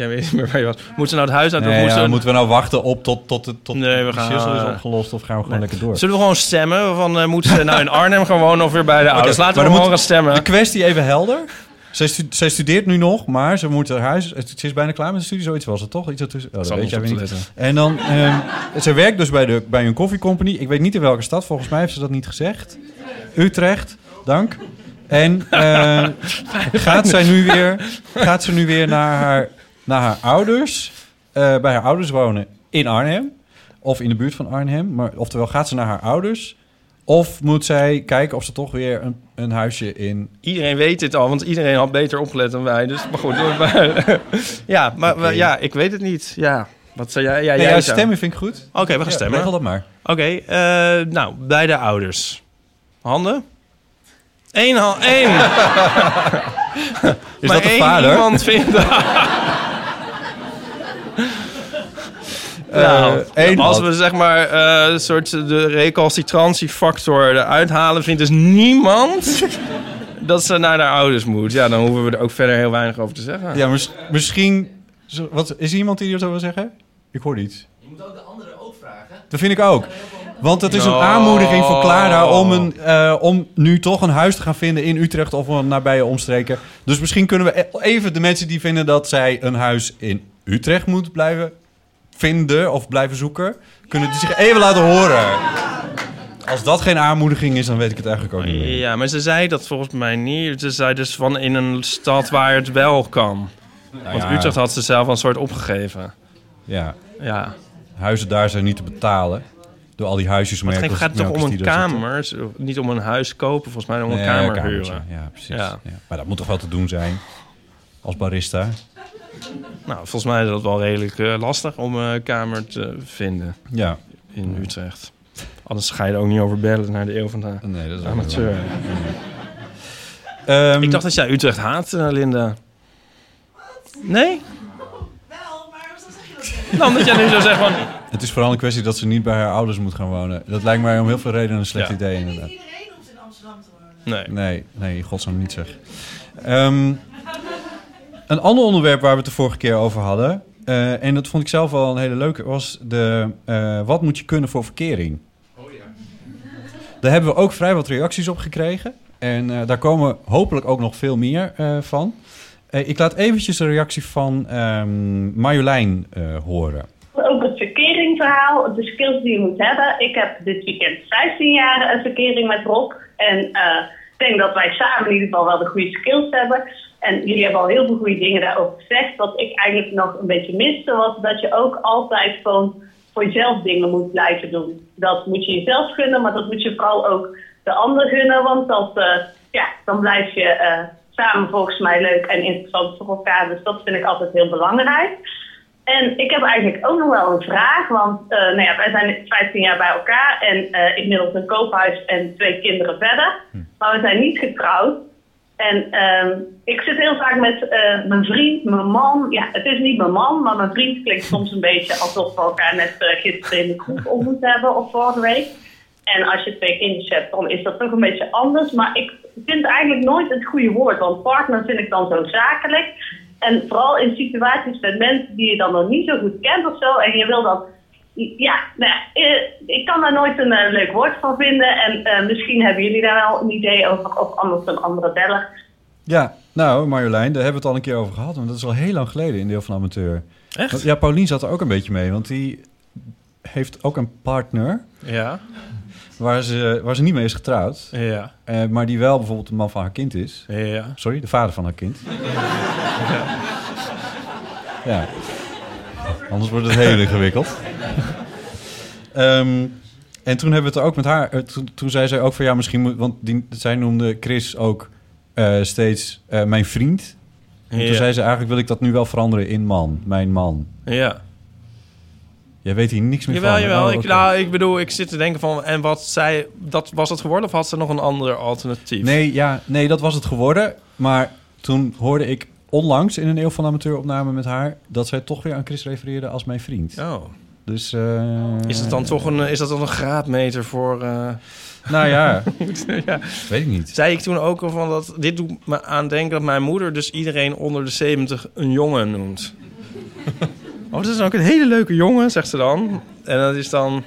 Jij weet niet meer waar je was. Moeten ze nou het huis uit? nee, of moeten ja, ze... moeten we nou wachten op tot, tot, tot, tot Nee, we gaan- is opgelost of gaan we gewoon Nee. lekker door? Zullen we gewoon stemmen? Van, eh, moeten ze nou in Arnhem wonen of weer bij de ouders? Laten we gewoon gaan stemmen. De kwestie even helder. Zij, stu- zij studeert nu nog, maar ze moet haar huis... Ze is bijna klaar met de studie, zoiets was het toch? Iets ertussen. Oh, dat zal weet jij niet. letten. En dan... ehm ze werkt dus bij, de, bij een koffiecompany. Ik weet niet in welke stad. Volgens mij heeft ze dat niet gezegd. Utrecht, dank. En eh, gaat, zij nu weer, gaat ze nu weer naar haar, naar haar ouders... eh, bij haar ouders wonen in Arnhem. Of in de buurt van Arnhem. Maar, oftewel, gaat ze naar haar ouders... Of moet zij kijken of ze toch weer een, een huisje in... Iedereen weet dit al, want iedereen had beter opgelet dan wij. Dus, maar goed. maar- ja, maar ja, ik weet het niet. Ja, wat zou jij... Ja, Nee, jij stemmen vind ik goed. Oké, we gaan Ja, stemmen. regel dat maar. Oké, eh, nou, bij de ouders. Handen? Eén hand, één. Is Maar dat de één vader? iemand vindt... Nou, één als had- we zeg maar eh, een soort de recalcitratiefactor eruit halen, vindt dus niemand dat ze naar haar ouders moet. Ja, dan hoeven we er ook verder heel weinig over te zeggen. Ja, mis- misschien... Wat, is er iemand die er zo wil zeggen? Ik hoor iets. Je moet ook de anderen ook vragen. Dat vind ik ook. Want het is een aanmoediging voor Clara om, een, eh, om nu toch een huis te gaan vinden in Utrecht of een nabije omstreken. Dus misschien kunnen we e- even de mensen die vinden dat zij een huis in Utrecht moet blijven vinden of blijven zoeken, kunnen die zich even laten horen. Als dat geen aanmoediging is, dan weet ik het eigenlijk ook niet meer. Ja, maar ze zei dat volgens mij niet. Ze zei dus van in een stad waar het wel kan. Want ja. Utrecht had ze zelf een soort opgegeven. Ja. Ja. Huizen daar zijn niet te betalen. Door al die huisjes Maar het gaat toch om een zitten. kamer? Niet om een huis kopen, volgens mij om een Nee, kamer kamertje. huren. Ja, precies. Ja. Ja. Maar dat moet toch wel te doen zijn als barista. Nou, volgens mij is dat wel redelijk eh, lastig om een kamer te vinden. Ja. In Utrecht. Anders ga je er ook niet over bellen naar de eeuw van de nee, dat is ook amateur. wel. Ehm, Ik dacht dat jij Utrecht haat, eh, Linda. Nee? Nou, omdat jij nu zo zegt van... Het is vooral een kwestie dat ze niet bij haar ouders moet gaan wonen. Dat lijkt mij om heel veel redenen een slecht Ja. idee inderdaad. Nee. Nee, nee, in godsnaam niet zeg. Ehm, een ander onderwerp waar we het de vorige keer over hadden... eh, en dat vond ik zelf wel een hele leuke... was de eh, wat moet je kunnen voor verkering? Daar hebben we ook vrij wat reacties op gekregen. En eh, daar komen hopelijk ook nog veel meer eh, van. Eh, ik laat eventjes de reactie van ehm, Marjolein eh, horen. Ook het verkeringverhaal, de skills die je moet hebben. Ik heb dit weekend 15 jaar een verkering met Rob. En eh, ik denk dat wij samen in ieder geval wel de goede skills hebben. En jullie hebben al heel veel goede dingen daarover gezegd. Wat ik eigenlijk nog een beetje miste was dat je ook altijd gewoon voor jezelf dingen moet blijven doen. Dat moet je jezelf gunnen, maar dat moet je vooral ook de ander gunnen. Want dat, eh, ja, dan blijf je eh, samen volgens mij leuk en interessant voor elkaar. Dus dat vind ik altijd heel belangrijk. En ik heb eigenlijk ook nog wel een vraag, want eh, nou ja, wij zijn 15 jaar bij elkaar en inmiddels een koophuis en twee kinderen verder. Maar we zijn niet getrouwd. En ehm, ik zit heel vaak met eh, mijn vriend, mijn man. Ja, het is niet mijn man, maar mijn vriend klinkt soms een beetje alsof we elkaar net eh, gisteren in de kroeg ontmoet hebben of vorige week. En als je twee kindjes hebt, dan is dat toch een beetje anders. Maar ik vind eigenlijk nooit het goede woord, want partner vind ik dan zo zakelijk. En vooral in situaties met mensen die je dan nog niet zo goed kent of zo. En je wil dan. Ja, nou ja, eh, ik kan daar nooit een eh, leuk woord van vinden. En eh, misschien hebben jullie daar wel een idee over, of anders een andere beller. Ja, nou Marjolein, daar hebben we het al een keer over gehad. Want dat is al heel lang geleden in Deel van Amateur. Echt? Want, ja, Paulien zat er ook een beetje mee. Want die heeft ook een partner. Ja. Waar ze, waar ze niet mee is getrouwd. Ja. Eh, maar die wel bijvoorbeeld de man van haar kind is. Ja. Sorry, de vader van haar kind. Ja. Anders wordt het heel ingewikkeld. Ehm, en toen hebben we het er ook met haar... eh, Toen, toen zei zij ook van ja, misschien moet... Want die, zij noemde Chris ook eh, steeds eh, mijn vriend. En Ja. toen zei ze eigenlijk wil ik dat nu wel veranderen in man. Mijn man. Ja. Jij weet hier niks meer Jawel, van. jawel. Oh, ik, oké. nou, ik bedoel, ik zit te denken van... En wat zij... Dat, was het geworden of had ze nog een ander alternatief? Nee, ja, nee, dat was het geworden. Maar toen hoorde ik onlangs in een Eeuw van Amateur opname met haar... dat zij toch weer aan Chris refereerde als mijn vriend. Oh. Dus... eh, Is het dan toch een, is dat dan een graadmeter voor... eh, Nou ja, ja. weet ik niet. Zei ik toen ook al van dat... Dit doet me aan denken dat mijn moeder dus iedereen onder de 70 een jongen noemt. oh, dat is ook een hele leuke jongen, zegt ze dan. En dat is dan,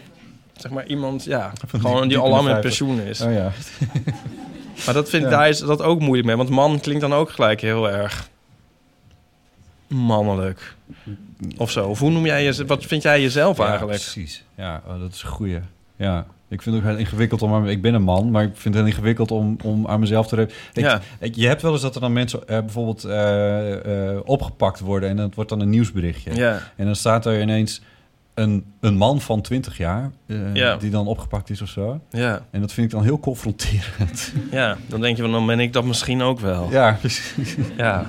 zeg maar, iemand, ja, gewoon die al lang met pensioen is. Oh ja. Maar dat vind, Ja. daar is dat ook moeilijk mee. Want man klinkt dan ook gelijk heel erg mannelijk. Of zo. Of hoe noem jij je, wat vind jij jezelf Ja, eigenlijk? precies. Ja, oh, dat is een goeie. Ja, ik vind het ook heel ingewikkeld om... Ik ben een man, maar ik vind het heel ingewikkeld om, om aan mezelf te... Ik, Ja. je hebt wel eens dat er dan mensen eh, bijvoorbeeld eh, eh, opgepakt worden... en het wordt dan een nieuwsberichtje. Ja. En dan staat er ineens een, een man van 20 jaar... eh, Ja. die dan opgepakt is of zo. Ja. En dat vind ik dan heel confronterend. Ja, dan denk je van, dan ben ik dat misschien ook wel. Ja, precies. Ja.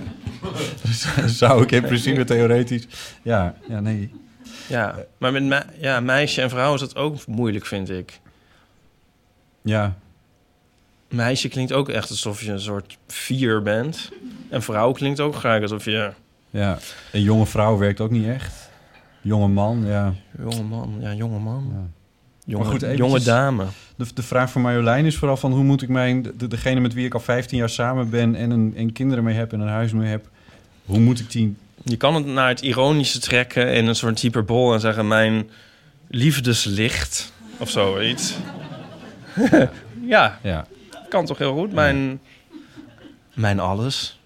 Zou ik in principe theoretisch... Ja, ja nee. Ja, maar met me, ja, meisje en vrouw is dat ook moeilijk, vind ik. Ja. Meisje klinkt ook echt alsof je een soort vier bent. En vrouw klinkt ook graag alsof je... Ja, een jonge vrouw werkt ook niet echt. Jonge man, ja. Jonge man, ja, jonge man. Jonge, Maar goed, jonge dame. De, de vraag voor Marjolein is vooral van hoe moet ik mijn... De, degene met wie ik al 15 jaar samen ben en, een, en kinderen mee heb en een huis mee heb... Hoe moet ik die... Je kan het naar het ironische trekken in een soort hyperbol en zeggen mijn liefdeslicht of zoiets. ja, ja, kan toch heel goed. Mijn, mijn alles.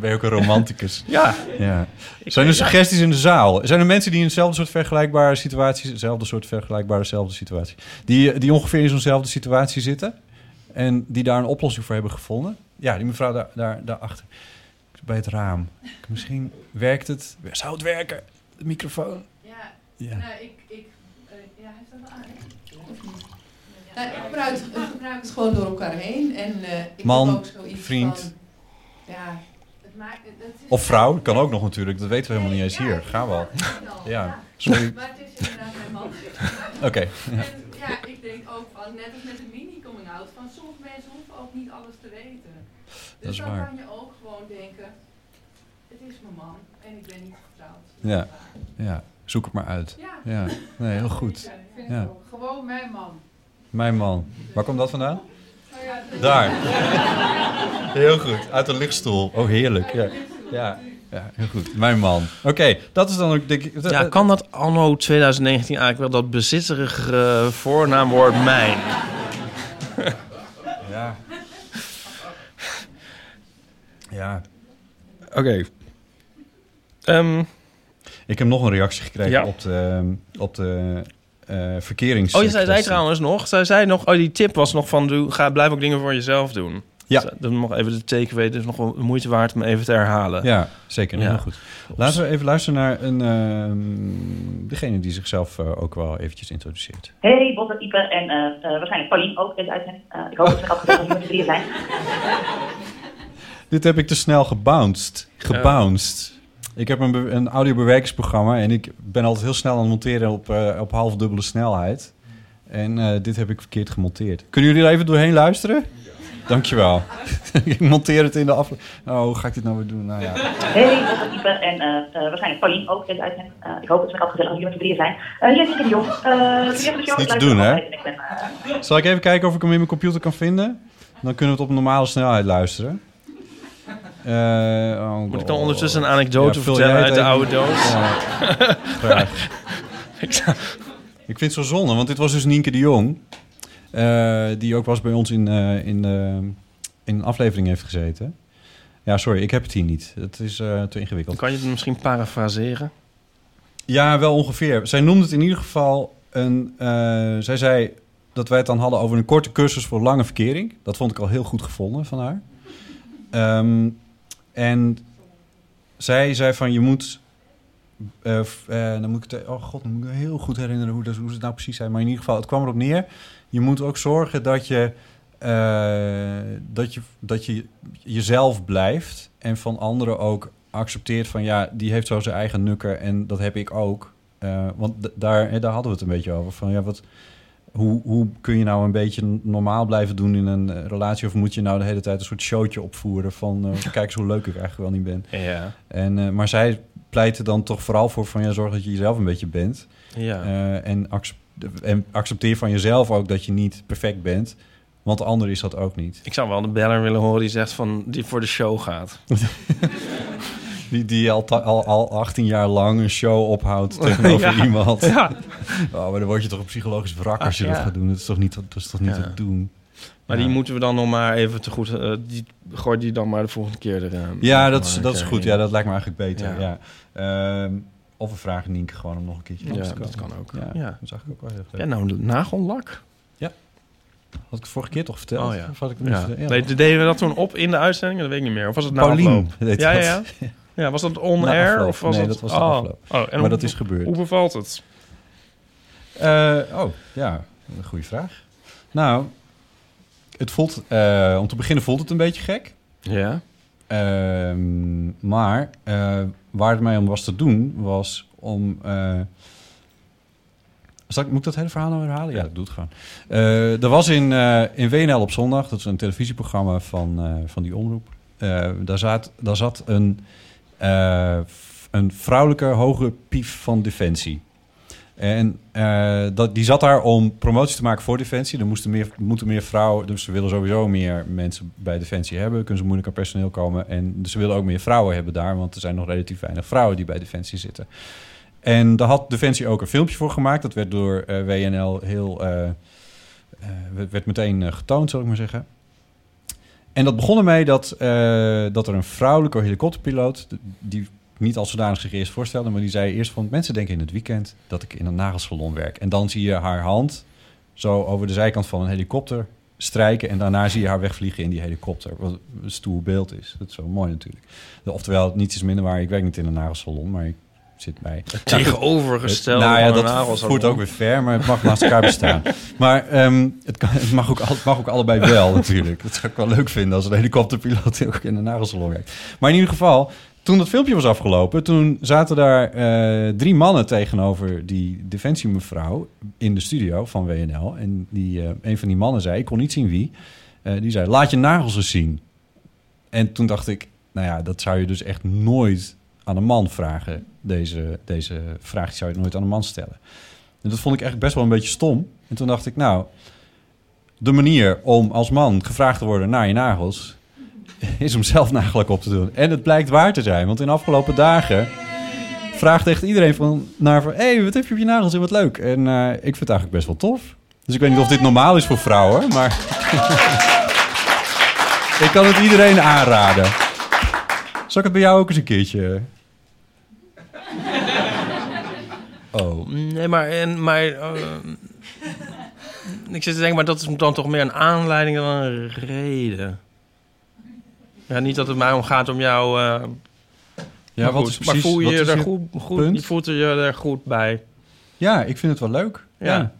Ben je ook een romanticus. Ja. ja. Zijn er suggesties in de zaal? Zijn er mensen die in eenzelfde soort vergelijkbare situaties... Hetzelfde soort vergelijkbare dezelfde situatie... Die, die ongeveer in zo'nzelfde situatie zitten... en die daar een oplossing voor hebben gevonden? Ja, die mevrouw daar, daar, daarachter. Bij het raam. Misschien werkt het... Zou het werken? De microfoon. Ja, Ja. nou, ik, ik, eh, ja, hij staat wel aan, hè? Of niet? Nou, ik gebruik, ik gebruik het gewoon door elkaar heen. En eh, ik Man, heb ook zoiets vriend. van... Ja, Of vrouw, kan ook nog natuurlijk. Dat weten we helemaal niet eens hier. Ga wel. Ja, sorry. Maar het is inderdaad mijn man. Oké, ja. Ik denk ook van, net als met de mini-coming-out, van sommige mensen hoeven ook niet alles te weten. Dus Dat is dan waar. kan je ook gewoon denken, het is mijn man en ik ben niet getrouwd. Ja, ja. Zoek het maar uit. Ja. Ja, nee, heel goed. Ik vind het Ja. gewoon mijn man. Mijn man. Waar komt dat vandaan? Daar. Heel goed. Uit een lichtstoel. Oh, heerlijk. Ja, ja. ja heel goed. Mijn man. Oké, dat is dan ook... Denk ik, Ja, kan dat anno 2019 eigenlijk wel dat bezitterige voornaamwoord mijn? Ja. Ja. Oké. Ehm, Ik heb nog een reactie gekregen Ja. op de, op de eh verkerings... Oh, je zei, zei trouwens nog, zij zei nog, oh, die tip was nog van, doe, ga, blijf ook dingen voor jezelf doen. Ja. Dus, dan nog even de takeaway, dus nog wel de moeite waard om even te herhalen. Ja, zeker. Ja. Heel goed. Laten we even luisteren naar een, ehm, degene die zichzelf eh, ook wel eventjes introduceert. Hey, Botte, Ipe en eh, eh, waarschijnlijk Paulien ook in de uitzending. Eh, ik hoop dat ze afgezet met z'n drieën zijn. Dit heb ik te snel gebounced. Gebounced. Ik heb een, een audiobewerkingsprogramma en ik ben altijd heel snel aan het monteren op, eh, op halfdubbele snelheid. En eh, dit heb ik verkeerd gemonteerd. Kunnen jullie er even doorheen luisteren? Dankjewel. ik monteer het in de af. Oh, hoe ga ik dit nou weer doen? Nou ja. Hey, Ipe en eh, eh, waarschijnlijk Paulien ook. Eh, ik hoop dat ze afgezet als jullie met z'n drieën zijn. Eh, hier is Nieke de Jong. Uh, niet te doen, hè? Zal ik even kijken of ik hem in mijn computer kan vinden? Dan kunnen we het op normale snelheid luisteren. Eh, oh, Moet ik dan ondertussen een anekdote Ja, vertellen uit de oude doos? Ja. Ik vind het zo zonde, want dit was dus Nienke de Jong. eh, die ook was bij ons in, eh, in, in een aflevering heeft gezeten. Ja, sorry, ik heb het hier niet. Het is te ingewikkeld. Kan je het misschien parafraseren? Ja, wel ongeveer. Zij noemde het in ieder geval een. zij zei dat wij het dan hadden over een korte cursus voor lange verkering. Dat vond ik al heel goed gevonden van haar. Ehm, en zij zei van je moet. eh, dan moet ik het. Oh god, dan moet ik me heel goed herinneren hoe, dat, hoe het nou precies zijn. Maar in ieder geval, het kwam erop neer. Je moet ook zorgen dat je. eh, dat, je, dat je jezelf blijft en van anderen ook accepteert van ja, die heeft zo zijn eigen nukker en dat heb ik ook. Want daar, daar hadden we het een beetje over. Van, ja, wat, hoe, hoe kun je nou een beetje normaal blijven doen in een eh, relatie? Of moet je nou de hele tijd een soort showtje opvoeren van eh, kijk eens hoe leuk ik eigenlijk wel niet ben. Ja. En, eh, maar zij pleitte dan toch vooral voor van ja, zorg dat je jezelf een beetje bent. Ja. En, en accepteer van jezelf ook dat je niet perfect bent. Want de ander is dat ook niet. Ik zou wel de beller willen horen die zegt van, die voor de show gaat. Die, die al, al, al 18 jaar lang een show ophoudt tegenover Ja. iemand. Ja. Oh, maar dan word je toch een psychologisch wrak als je dat gaat doen. Dat is toch niet, dat is toch niet te doen. Maar die moeten we dan nog maar even te goed... eh, die gooi die dan maar de volgende keer er... eh, Ja, dat is, dat is goed. keer Ja, dat lijkt me eigenlijk beter. Ja. Ehm, of we vragen Nienke gewoon om nog een keertje Ja, te dat kan ook. Ja, Ja. dat zag ik ook wel heel Ja, nou, nagellak. Ja. Had ik het vorige keer toch verteld? Oh ja. Of had ik niet ja. Nee, deden we dat toen op in de uitzending? Dat weet ik niet meer. Of was het na Paulien ja, ja, ja. Ja, was dat Na on-air? afloop. Of was Nee, dat... dat was de oh. afloop. Oh, en Maar hoe- dat is gebeurd. Hoe bevalt het? Eh, oh, ja, een goede vraag. Nou, het voelt, eh, om te beginnen voelt het een beetje gek. Ja. Ehm, maar eh, waar het mij om was te doen, was om... eh, zal ik, moet ik dat hele verhaal nou herhalen? Ja, dat doe het gewoon. Eh, er was in, eh, in WNL op zondag, dat is een televisieprogramma van, eh, van die omroep. eh, daar, zat, daar zat een eh, een vrouwelijke hoge pief van Defensie. En eh, dat, die zat daar om promotie te maken voor Defensie. Er moesten meer, moeten meer vrouwen, dus ze willen sowieso meer mensen bij Defensie hebben. Kunnen ze moeilijk personeel komen. En ze willen ook meer vrouwen hebben daar, want er zijn nog relatief weinig vrouwen die bij Defensie zitten. En daar had Defensie ook een filmpje voor gemaakt. Dat werd door eh, WNL heel. werd- meteen getoond, zal ik maar zeggen. En dat begon ermee dat, eh, dat er een vrouwelijke helikopterpiloot, die niet als zodanig zich eerst voorstelde, maar die zei eerst van mensen denken in het weekend dat ik in een nagelsalon werk. En dan zie je haar hand zo over de zijkant van een helikopter strijken en daarna zie je haar wegvliegen in die helikopter. Wat een stoer beeld is. Dat is zo mooi natuurlijk. Oftewel, niets is minder waar. Ik werk niet in een nagelsalon, maar ik zit bij... Het tegenovergestelde Nou ja, dat voert ook weer ver, maar het mag naast elkaar bestaan. Maar ehm, het, kan, het, mag ook, al- het mag ook allebei wel natuurlijk. Dat zou ik wel leuk vinden als een helikopterpiloot ook in een nagelsalon werkt. Maar in ieder geval, toen dat filmpje was afgelopen... toen zaten daar eh, drie mannen tegenover die defensiemevrouw... in de studio van WNL. En die, eh, een van die mannen zei, ik kon niet zien wie... eh, die zei, laat je nagels eens zien. En toen dacht ik, nou ja, dat zou je dus echt nooit aan een man vragen. Deze, deze vraag zou je nooit aan een man stellen. En dat vond ik echt best wel een beetje stom. En toen dacht ik, nou, de manier om als man gevraagd te worden naar je nagels... is om zelf nagelijk op te doen. En het blijkt waar te zijn, want in de afgelopen dagen... vraagt echt iedereen van, naar van... hé, hey, wat heb je op je nagels en wat leuk. En eh, ik vind het eigenlijk best wel tof. Dus ik weet niet of dit normaal is voor vrouwen, maar... ik kan het iedereen aanraden. Zal ik het bij jou ook eens een keertje... Oh. Nee, maar... En, maar eh, ik zit te denken, maar dat is dan toch meer een aanleiding dan een reden. Ja, niet dat het mij om gaat om jou... eh, Ja, maar wat goed, is maar precies- voel je wat je er goed, goed, punt? je voelt je er goed bij? Ja, ik vind het wel leuk. Ja.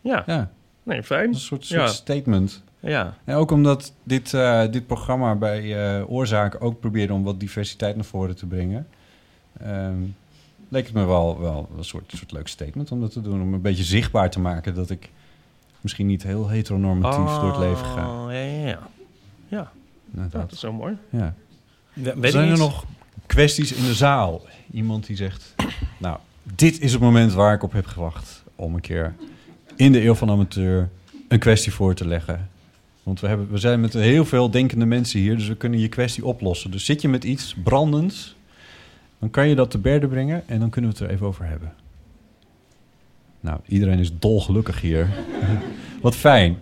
Ja. Ja. Nee, fijn. Een soort, Ja. statement. Ja. En ook omdat dit, eh, dit programma bij eh Oorzaak ook probeerde om wat diversiteit naar voren te brengen. ehm, leek het me wel, wel een soort, soort leuk statement om dat te doen. Om een beetje zichtbaar te maken dat ik misschien niet heel heteronormatief door het leven ga. Oh, ja, ja, ja. Ja, Nou, Ja, dat is zo mooi. Ja. We- Zijn er nog kwesties in de zaal? Iemand die zegt, nou, dit is het moment waar ik op heb gewacht om een keer in de eeuw van amateur een kwestie voor te leggen. Want we, hebben, we zijn met heel veel denkende mensen hier, dus we kunnen je kwestie oplossen. Dus zit je met iets brandends, dan kan je dat te berde brengen en dan kunnen we het er even over hebben. Nou, iedereen is dolgelukkig hier. Wat fijn.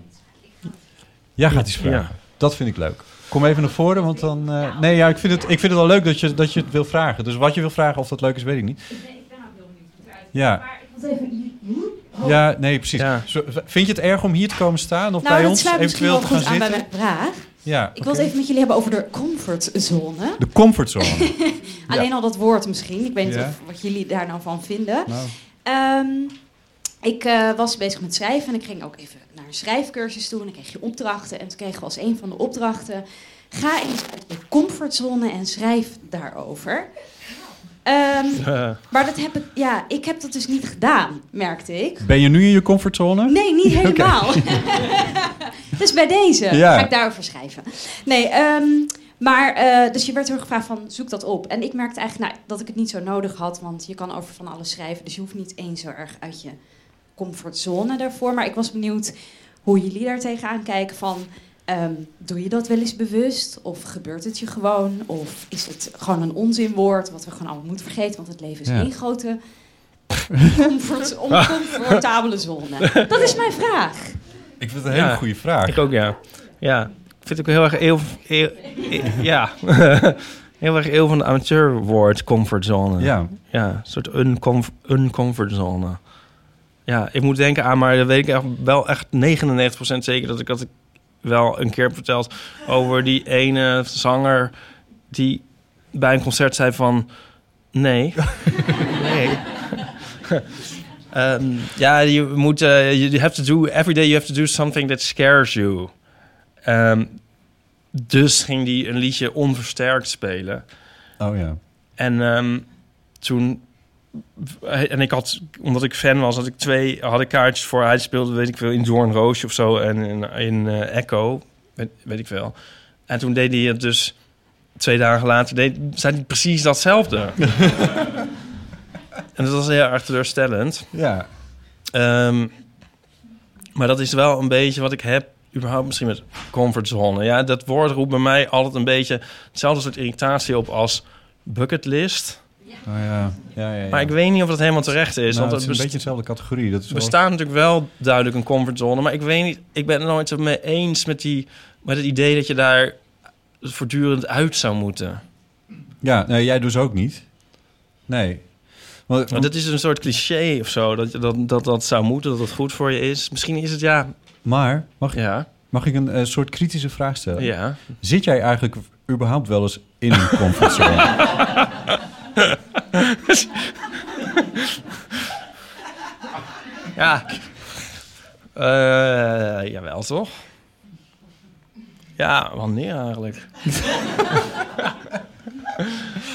Jij gaat iets vragen. Ja. Dat vind ik leuk. Kom even naar voren, want dan... eh, nee, ja, ik vind, het, ik vind het wel leuk dat je, dat je het wil vragen. Dus wat je wil vragen, of dat leuk is, weet ik niet. Ja. Ja, nee, precies. Vind je het erg om hier te komen staan of nou, bij dat ons sluit misschien eventueel wel te gaan goed aan bij zitten? mijn vraag. Ja, Ik wil het even met jullie hebben over de comfortzone. De comfortzone. Alleen al dat woord misschien. Ik weet niet Ja. wat jullie daar nou van vinden. Nou. Ehm, ik eh, was bezig met schrijven en ik ging ook even naar een schrijfcursus toe. En dan kreeg je opdrachten. En toen kregen we als een van de opdrachten... Ga eens uit je comfortzone en schrijf daarover. Ehm, Eh, maar dat heb ik, ja, ik heb dat dus niet gedaan, merkte ik. Ben je nu in je comfortzone? Nee, niet helemaal. dus bij deze Ja. ga ik daarover schrijven. Nee, ehm, maar eh, dus je werd heel gevraagd van zoek dat op. En ik merkte eigenlijk nou, dat ik het niet zo nodig had, want je kan over van alles schrijven. Dus je hoeft niet eens zo erg uit je comfortzone daarvoor. Maar ik was benieuwd hoe jullie daar tegenaan kijken van... ehm, doe je dat wel eens bewust? Of gebeurt het je gewoon? Of is het gewoon een onzinwoord wat we gewoon allemaal moeten vergeten? Want het leven is Ja. één grote comfort, oncomfortabele zone. Dat is mijn vraag. Ik vind het een hele goede vraag. Ik ook, ja. Ja, ik vind het ook heel erg eeuw... eeuw- eeuw- ja. heel erg eeuw van de amateurwoord, comfortzone. Ja. Ja, een soort uncomf uncomfortzone. Ja, ik moet denken aan, maar dat weet ik echt, wel echt 99% zeker... dat ik dat ik wel een keer verteld over die ene zanger... die bij een concert zei van... Nee. nee. Ehm, ja, je moet... eh, you have to do... Every day you have to do something that scares you. Ehm, dus ging die een liedje onversterkt spelen. Oh ja. En ehm, toen... En ik had, omdat ik fan was, had ik twee had ik kaartjes voor. Hij speelde, weet ik veel, in Doornroosje of zo. En in, in eh, Echo, weet, weet ik veel. En toen deed hij het dus twee dagen later deed, zei hij precies datzelfde. en dat was heel erg teleurstellend. Ja. Ehm, maar dat is wel een beetje wat ik heb, überhaupt misschien met comfortzone. Ja, dat woord roept bij mij altijd een beetje hetzelfde soort irritatie op als bucketlist. Oh, ja. Ja, ja, ja. Maar ik weet niet of dat helemaal terecht is. Nou, want het is een best- beetje dezelfde categorie. Dat is er wel- bestaat natuurlijk wel duidelijk een comfortzone. Maar ik weet niet, ik ben het nooit mee eens met, die, met het idee dat je daar voortdurend uit zou moeten. Ja, nee, jij dus ook niet. Nee. Want, Maar dat is een soort cliché of zo. Dat, je- dat, dat dat zou moeten, dat het goed voor je is. Misschien is het ja. Maar, mag, ja. mag ik een eh, soort kritische vraag stellen? Ja. Zit jij eigenlijk überhaupt wel eens in een comfortzone? Ja. Eh jawel, toch? Ja, wanneer eigenlijk?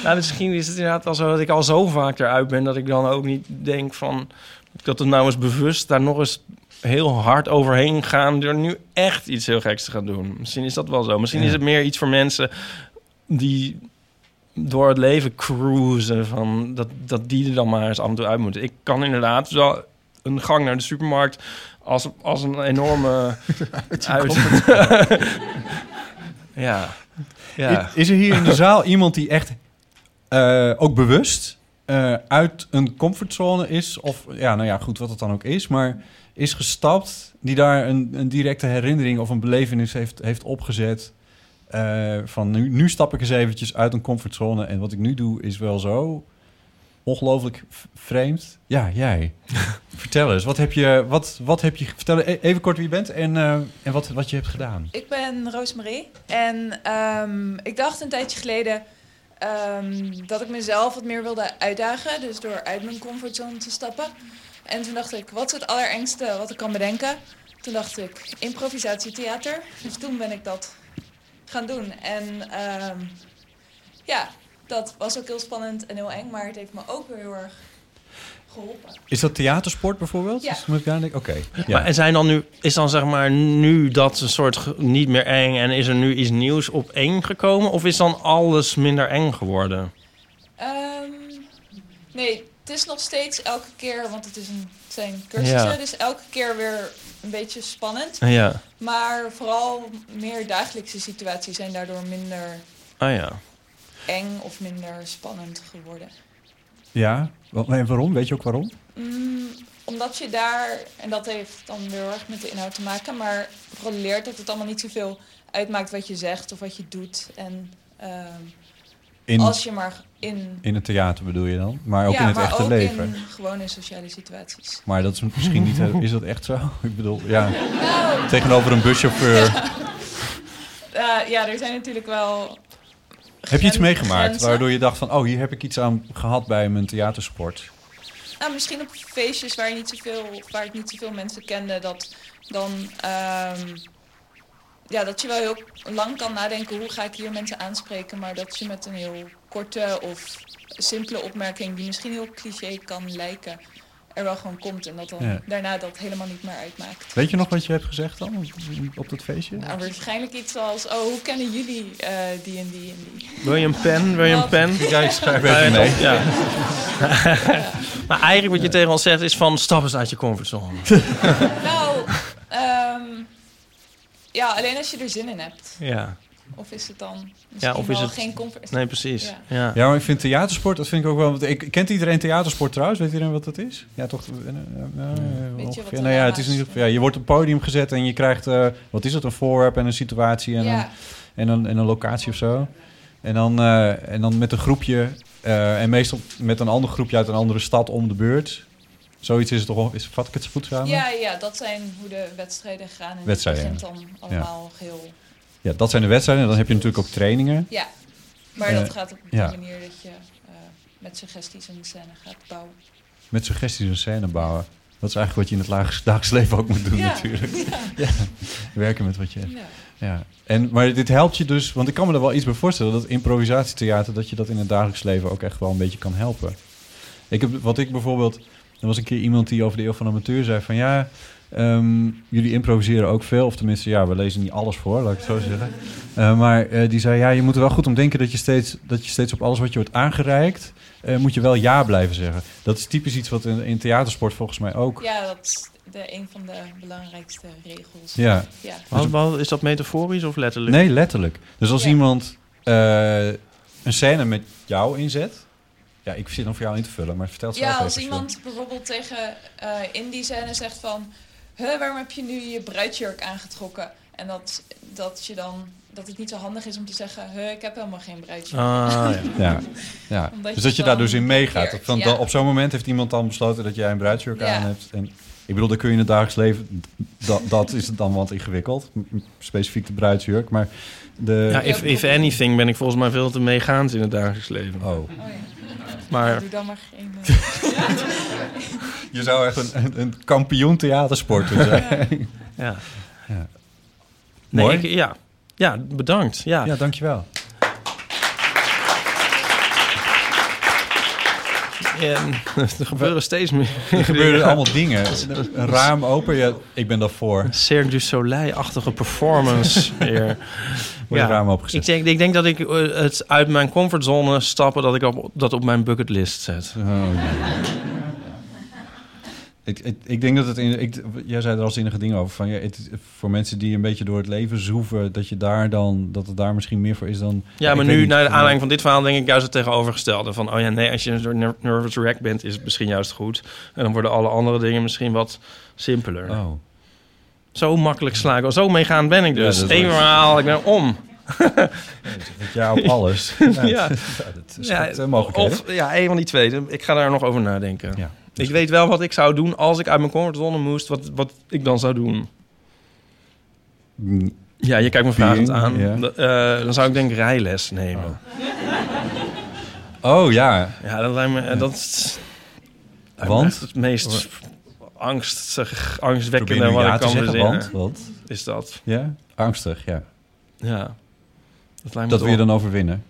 nou, misschien is het inderdaad wel zo dat ik al zo vaak eruit ben... dat ik dan ook niet denk van... dat het nou eens bewust daar nog eens heel hard overheen gaan... door nu echt iets heel geks te gaan doen. Misschien is dat wel zo. Misschien Ja. is het meer iets voor mensen die door het leven cruisen... Van dat, dat die er dan maar eens af en toe uit moeten. Ik kan inderdaad wel een gang naar de supermarkt... als, als een enorme... uit. ja. ja. Is, is er hier in de zaal iemand die echt eh, ook bewust eh, uit een comfortzone is? Of ja, nou ja, goed, wat het dan ook is, maar is gestapt, die daar een, een directe herinnering of een belevenis heeft, heeft opgezet. Eh, van nu, nu stap ik eens eventjes uit een comfortzone en wat ik nu doe is wel zo ongelooflijk vreemd. Ja, jij. Vertel eens, wat heb je, wat, wat heb je, vertel e- even kort wie je bent en, eh, en wat, wat je hebt gedaan. Ik ben Roosmarie en ehm, ik dacht een tijdje geleden ehm, dat ik mezelf wat meer wilde uitdagen. Dus door uit mijn comfortzone te stappen. En toen dacht ik, wat is het allerengste wat ik kan bedenken? Toen dacht ik, improvisatietheater. Dus toen ben ik dat gaan doen. En ehm, ja, dat was ook heel spannend en heel eng, maar het heeft me ook weer heel erg geholpen. Is dat theatersport bijvoorbeeld? Ja. Moet ik denken? Oké. Ja. Maar en zijn dan nu, is dan zeg maar nu dat een soort niet meer eng en is er nu iets nieuws op eng gekomen? Of is dan alles minder eng geworden? Ehm, nee, het is nog steeds elke keer, want het, is een, het zijn cursussen, Ja. dus elke keer weer een beetje spannend. Ja. Maar vooral meer dagelijkse situaties zijn daardoor minder Ah ja. eng of minder spannend geworden. Ja, en waarom? Weet je ook waarom? Mm, omdat je daar, en dat heeft dan weer heel erg met de inhoud te maken, maar vooral leert dat het allemaal niet zoveel uitmaakt wat je zegt of wat je doet. En ehm, In- als je maar in... In het theater bedoel je dan? Maar ook ja, in het maar echte ook leven? in gewone sociale situaties. Maar dat is misschien niet... heel- Is dat echt zo? Ik bedoel, ja. Nou. Tegenover een buschauffeur. Eh, ja, er zijn natuurlijk wel. Heb je iets meegemaakt grenzen. waardoor je dacht van... Oh, hier heb ik iets aan gehad bij mijn theatersport. Nou, misschien op feestjes waar, je niet zoveel, waar ik niet zoveel mensen kende, dat dan. ehm, ja, dat je wel heel lang kan nadenken hoe ga ik hier mensen aanspreken, maar dat je met een heel korte of simpele opmerking, die misschien heel cliché kan lijken, er wel gewoon komt en dat dan Ja. daarna dat helemaal niet meer uitmaakt. Weet je nog wat je hebt gezegd dan op- dat feestje? Nou, waarschijnlijk iets als, oh, hoe kennen jullie eh, die en die en die? Wil je een pen? Wil je een pen? Ja, ik schrijf even mee. Ja. maar eigenlijk wat je tegen ons zegt is van stap eens uit je comfortzone. Nou, ehm, ja, alleen als je er zin in hebt. Ja. Of is het dan misschien Ja, of is wel het- geen comfort? Nee, precies. Ja. Ja. Ja, maar ik vind theatersport, dat vind ik ook wel... want Ik, kent iedereen theatersport trouwens? Weet iedereen wat dat is? Ja, toch? eh, eh, eh, ongeveer. wat nou ja, het is geval... Ja, je wordt op het podium gezet en je krijgt... eh, wat is het? Een voorwerp en een situatie en, Ja. een, en, een, en een locatie of zo. En dan, eh, en dan met een groepje... eh, en meestal met een ander groepje uit een andere stad om de beurt. Zoiets is het toch... Is, vat ik het goed samen? Ja, ja, dat zijn hoe de wedstrijden gaan. En Wedstrijden, begint dan allemaal heel... Ja, dat zijn de wedstrijden. En dan heb je natuurlijk ook trainingen. Ja, maar Eh, dat gaat op ja. manier dat je eh, met suggesties een scène gaat bouwen. Met suggesties een scène bouwen. Dat is eigenlijk wat je in het laag- dagelijks leven ook moet doen Ja, natuurlijk. ja. Ja, werken met wat je hebt. Ja. Ja. En, maar dit helpt je dus... Want ik kan me er wel iets bij voorstellen... dat improvisatietheater... dat je dat in het dagelijks leven ook echt wel een beetje kan helpen. Ik heb, wat ik bijvoorbeeld... Er was een keer iemand die over de eeuw van amateur zei van... ja, Ehm, jullie improviseren ook veel, of tenminste, ja, we lezen niet alles voor, laat ik het zo zeggen. Eh, maar eh, die zei, ja, je moet er wel goed om denken dat je steeds, dat je steeds op alles wat je wordt aangereikt, eh, moet je wel ja blijven zeggen. Dat is typisch iets wat in, in theatersport volgens mij ook. Ja, dat is de, een van de belangrijkste regels. Ja. ja. Wat- is dat metaforisch of letterlijk? Nee, letterlijk. Dus als iemand eh, een scène met jou inzet, ja, ik zit dan voor jou in te vullen, maar vertel het zelf Ja, even. als iemand bijvoorbeeld tegen eh, in die scène zegt van... Huh, waarom heb je nu je bruidsjurk aangetrokken? En dat, dat, je dan, dat het niet zo handig is om te zeggen... Huh, ik heb helemaal geen bruidsjurk. Ah, ja. ja. Dus dat je daar dus in meegaat. Van, ja. Op zo'n moment heeft iemand dan besloten dat jij een bruidsjurk Ja. aan hebt. En ik bedoel, dat kun je in het dagelijks leven... Dat, dat is het dan wat ingewikkeld. Specifiek de bruidsjurk. Maar de... Ja, if, if anything ben ik volgens mij veel te meegaand in het dagelijks leven. Oh. Maar Doe dan maar geen... eh, Je zou echt een, een, een kampioen theatersporter zijn. Ja. ja. Nee, Mooi. ik- ja. ja, bedankt. Ja, ja dankjewel. En, er gebeuren steeds meer. Er gebeuren allemaal dingen. Een raam open, ja, ik ben daarvoor. Cirque du Soleil-achtige performance weer. Opengezet. Ik denk, ik denk dat ik eh, het uit mijn comfortzone stappen... dat ik op, dat op mijn bucketlist zet. Oh, Ik, ik, ik denk dat het in. Ik, jij zei er al zinnige dingen over. Van, ja, het, voor mensen die een beetje door het leven zoeven, dat je daar dan. dat het daar misschien meer voor is dan. Ja, maar nu, naar de aanleiding van dit verhaal, denk ik juist het tegenovergestelde. Van, oh ja, nee, als je een ner- nervous wreck bent, is het misschien juist goed. En dan worden alle andere dingen misschien wat simpeler. Oh. Zo makkelijk sla ik al. Zo meegaan ben ik dus. Ja, verhaal, ik ben om. Ja, op alles. ja. Ja, dat is goed, eh, mogelijkheden. Of ja, een van die twee. Ik ga daar nog over nadenken. ik weet wel wat ik zou doen als ik uit mijn comfortzone moest. Wat, wat ik dan zou doen. Ja, je kijkt me vragend aan. Ja. Eh, dan zou ik denk ik rijles nemen. Oh ja. Ja, dat lijkt me... eh, dat Want? het meest angstig, angstwekkende wat ja ik kan zeggen, want, want? Is dat. Ja, angstig, ja. Ja. Dat, lijkt me Dat wil je dan overwinnen.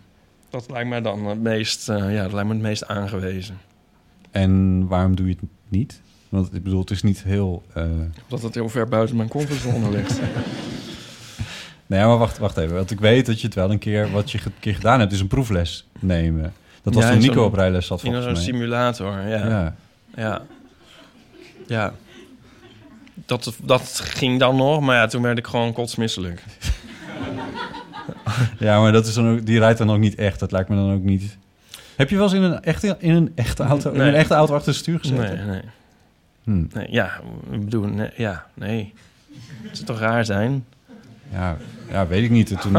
Dat lijkt mij dan het meest, eh, ja, dat lijkt me het meest aangewezen. En waarom doe je het niet? Want ik bedoel, het is niet heel. eh, Omdat het heel ver buiten mijn comfortzone ligt. Nee, maar wacht, wacht even. Want ik weet dat je het wel een keer, wat je een keer gedaan hebt, is een proefles nemen. Dat was Ja, toen in Nico zo'n- op rijles zat In volgens zo'n mij. simulator, ja. Ja. Ja. Ja. Dat, dat ging dan nog, maar ja, toen werd ik gewoon kotsmisselijk. Ja, maar dat is dan ook, die rijdt dan ook niet echt. Dat lijkt me dan ook niet. Heb je wel eens in een echte, in een echte auto, in een echte auto achter het stuur gezeten? Nee, nee. Hmm. nee ja, ik bedoel, nee, ja, nee. Het zou toch raar zijn? Ja, ja, weet ik niet. Toen,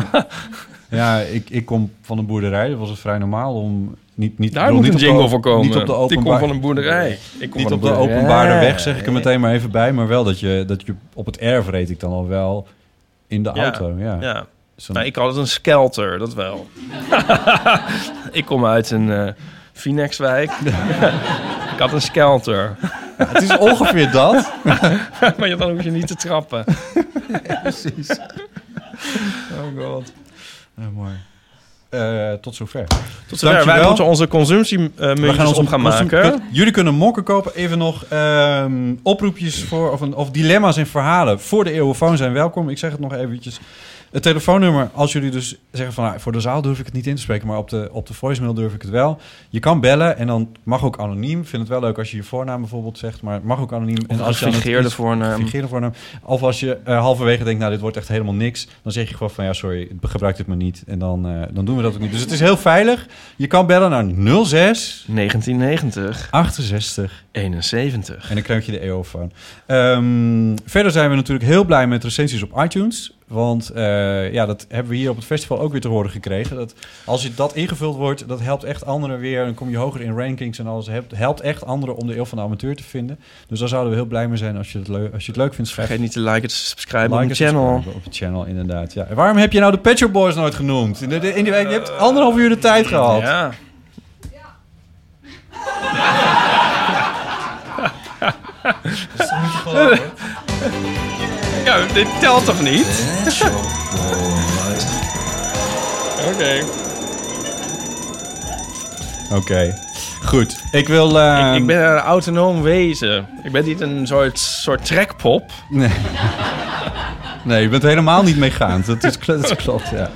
ja, ik, ik kom van een boerderij. Dat was het vrij normaal om niet niet. Daar moet niet een jingle voor komen. Niet op de Ik kom van een boerderij. Ik kom niet op de openbare weg zeg ik er meteen maar even bij, maar wel dat je dat je op het erf reed ik dan al wel in de Ja, auto. Ja. ja. Nou, ik had het een skelter, dat wel. ik kom uit een eh Phoenixwijk. ik had een skelter. het is ongeveer dat. maar dan hoef je niet te trappen. precies. Oh god. Mooi. Eh, tot zover. Tot zover. Wij moeten onze consumptiemuntjes op gaan consum- maken. Kut, Jullie kunnen mokken kopen. Even nog ehm, oproepjes voor, of, een, of dilemma's en verhalen voor de eeuwenfoon zijn welkom. Ik zeg het nog eventjes. Het telefoonnummer, als jullie dus zeggen van... Nou, voor de zaal durf ik het niet in te spreken... maar op de, op de voicemail durf ik het wel. Je kan bellen en dan mag ook anoniem. Ik vind het wel leuk als je je voornaam bijvoorbeeld zegt... maar het mag ook anoniem. Of als je iets- voornaam. voornaam. Of als je eh, halverwege denkt... nou, dit wordt echt helemaal niks... dan zeg je gewoon van... ja, sorry, gebruik dit maar niet. En dan, eh, dan doen we dat ook niet. Dus het is heel veilig. Je kan bellen naar 06... 1990. 68. 71. En dan krijg je de EO-phone. Ehm, verder zijn we natuurlijk heel blij met recensies op iTunes. Want eh, ja, dat hebben we hier op het festival ook weer te horen gekregen. Dat als je dat ingevuld wordt, dat helpt echt anderen weer. Dan kom je hoger in rankings en alles. Helpt, helpt echt anderen om de eeuw van de amateur te vinden. Dus daar zouden we heel blij mee zijn als je het, leuk, als je het leuk vindt. Vergeet niet te liken en te subscriben Like op de en channel. Op het channel, inderdaad. Ja. En waarom heb je nou de Pet Shop Boys nooit genoemd? In de, de- in die, je hebt anderhalf uur de tijd gehad. Ja. Dat is niet te geloven? Ja, dit telt toch niet? Oké. Oké, goed. Ik wil... eh, Ik, ik ben een autonoom wezen. Ik ben niet een soort, soort trekpop. Nee. Nee, je bent helemaal niet meegaand. Dat, is, dat is klopt, ja.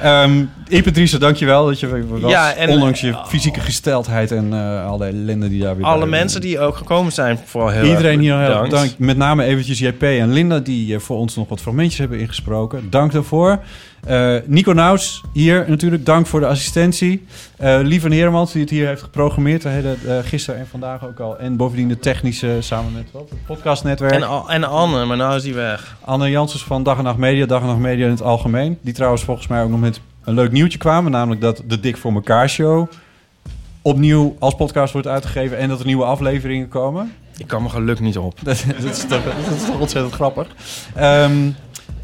Ehm Ipatrice, dankjewel dat je was. Ja, en- ondanks je fysieke gesteldheid en eh alle ellende die daar weer Alle mensen die ook gekomen zijn, vooral heel Iedereen erg hier heel erg bedankt. bedankt. Met name eventjes JP en Linda, die eh, voor ons nog wat fragmentjes hebben ingesproken. Dank daarvoor. Eh, Nico Naus hier natuurlijk, dank voor de assistentie. Eh Lieven Heremans, die het hier heeft geprogrammeerd, de hele, eh, gisteren en vandaag ook al. En bovendien de technische, samen met wat, het podcastnetwerk. En, en Anne, maar nou is die weg. Anne Janssens van Dag en Nacht Media, Dag en Nacht Media in het algemeen. Die trouwens volgens mij ook nog met een leuk nieuwtje kwamen. Namelijk dat de Dik voor elkaar show opnieuw als podcast wordt uitgegeven. En dat er nieuwe afleveringen komen. Ik kan mijn geluk niet op. Dat, is, toch, dat is toch ontzettend grappig. Ehm,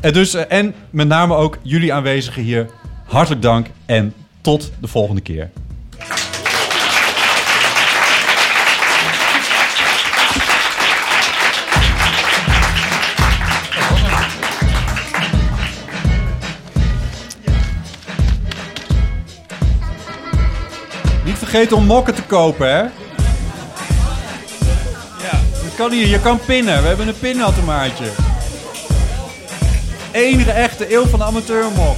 en, dus, eh, en met name ook jullie aanwezigen hier. Hartelijk dank en tot de volgende keer. Niet vergeten om mokken te kopen, hè? Ja, dat kan hier. Je kan pinnen. We hebben een pinautomaatje. Enige echte eeuw van de amateurmok.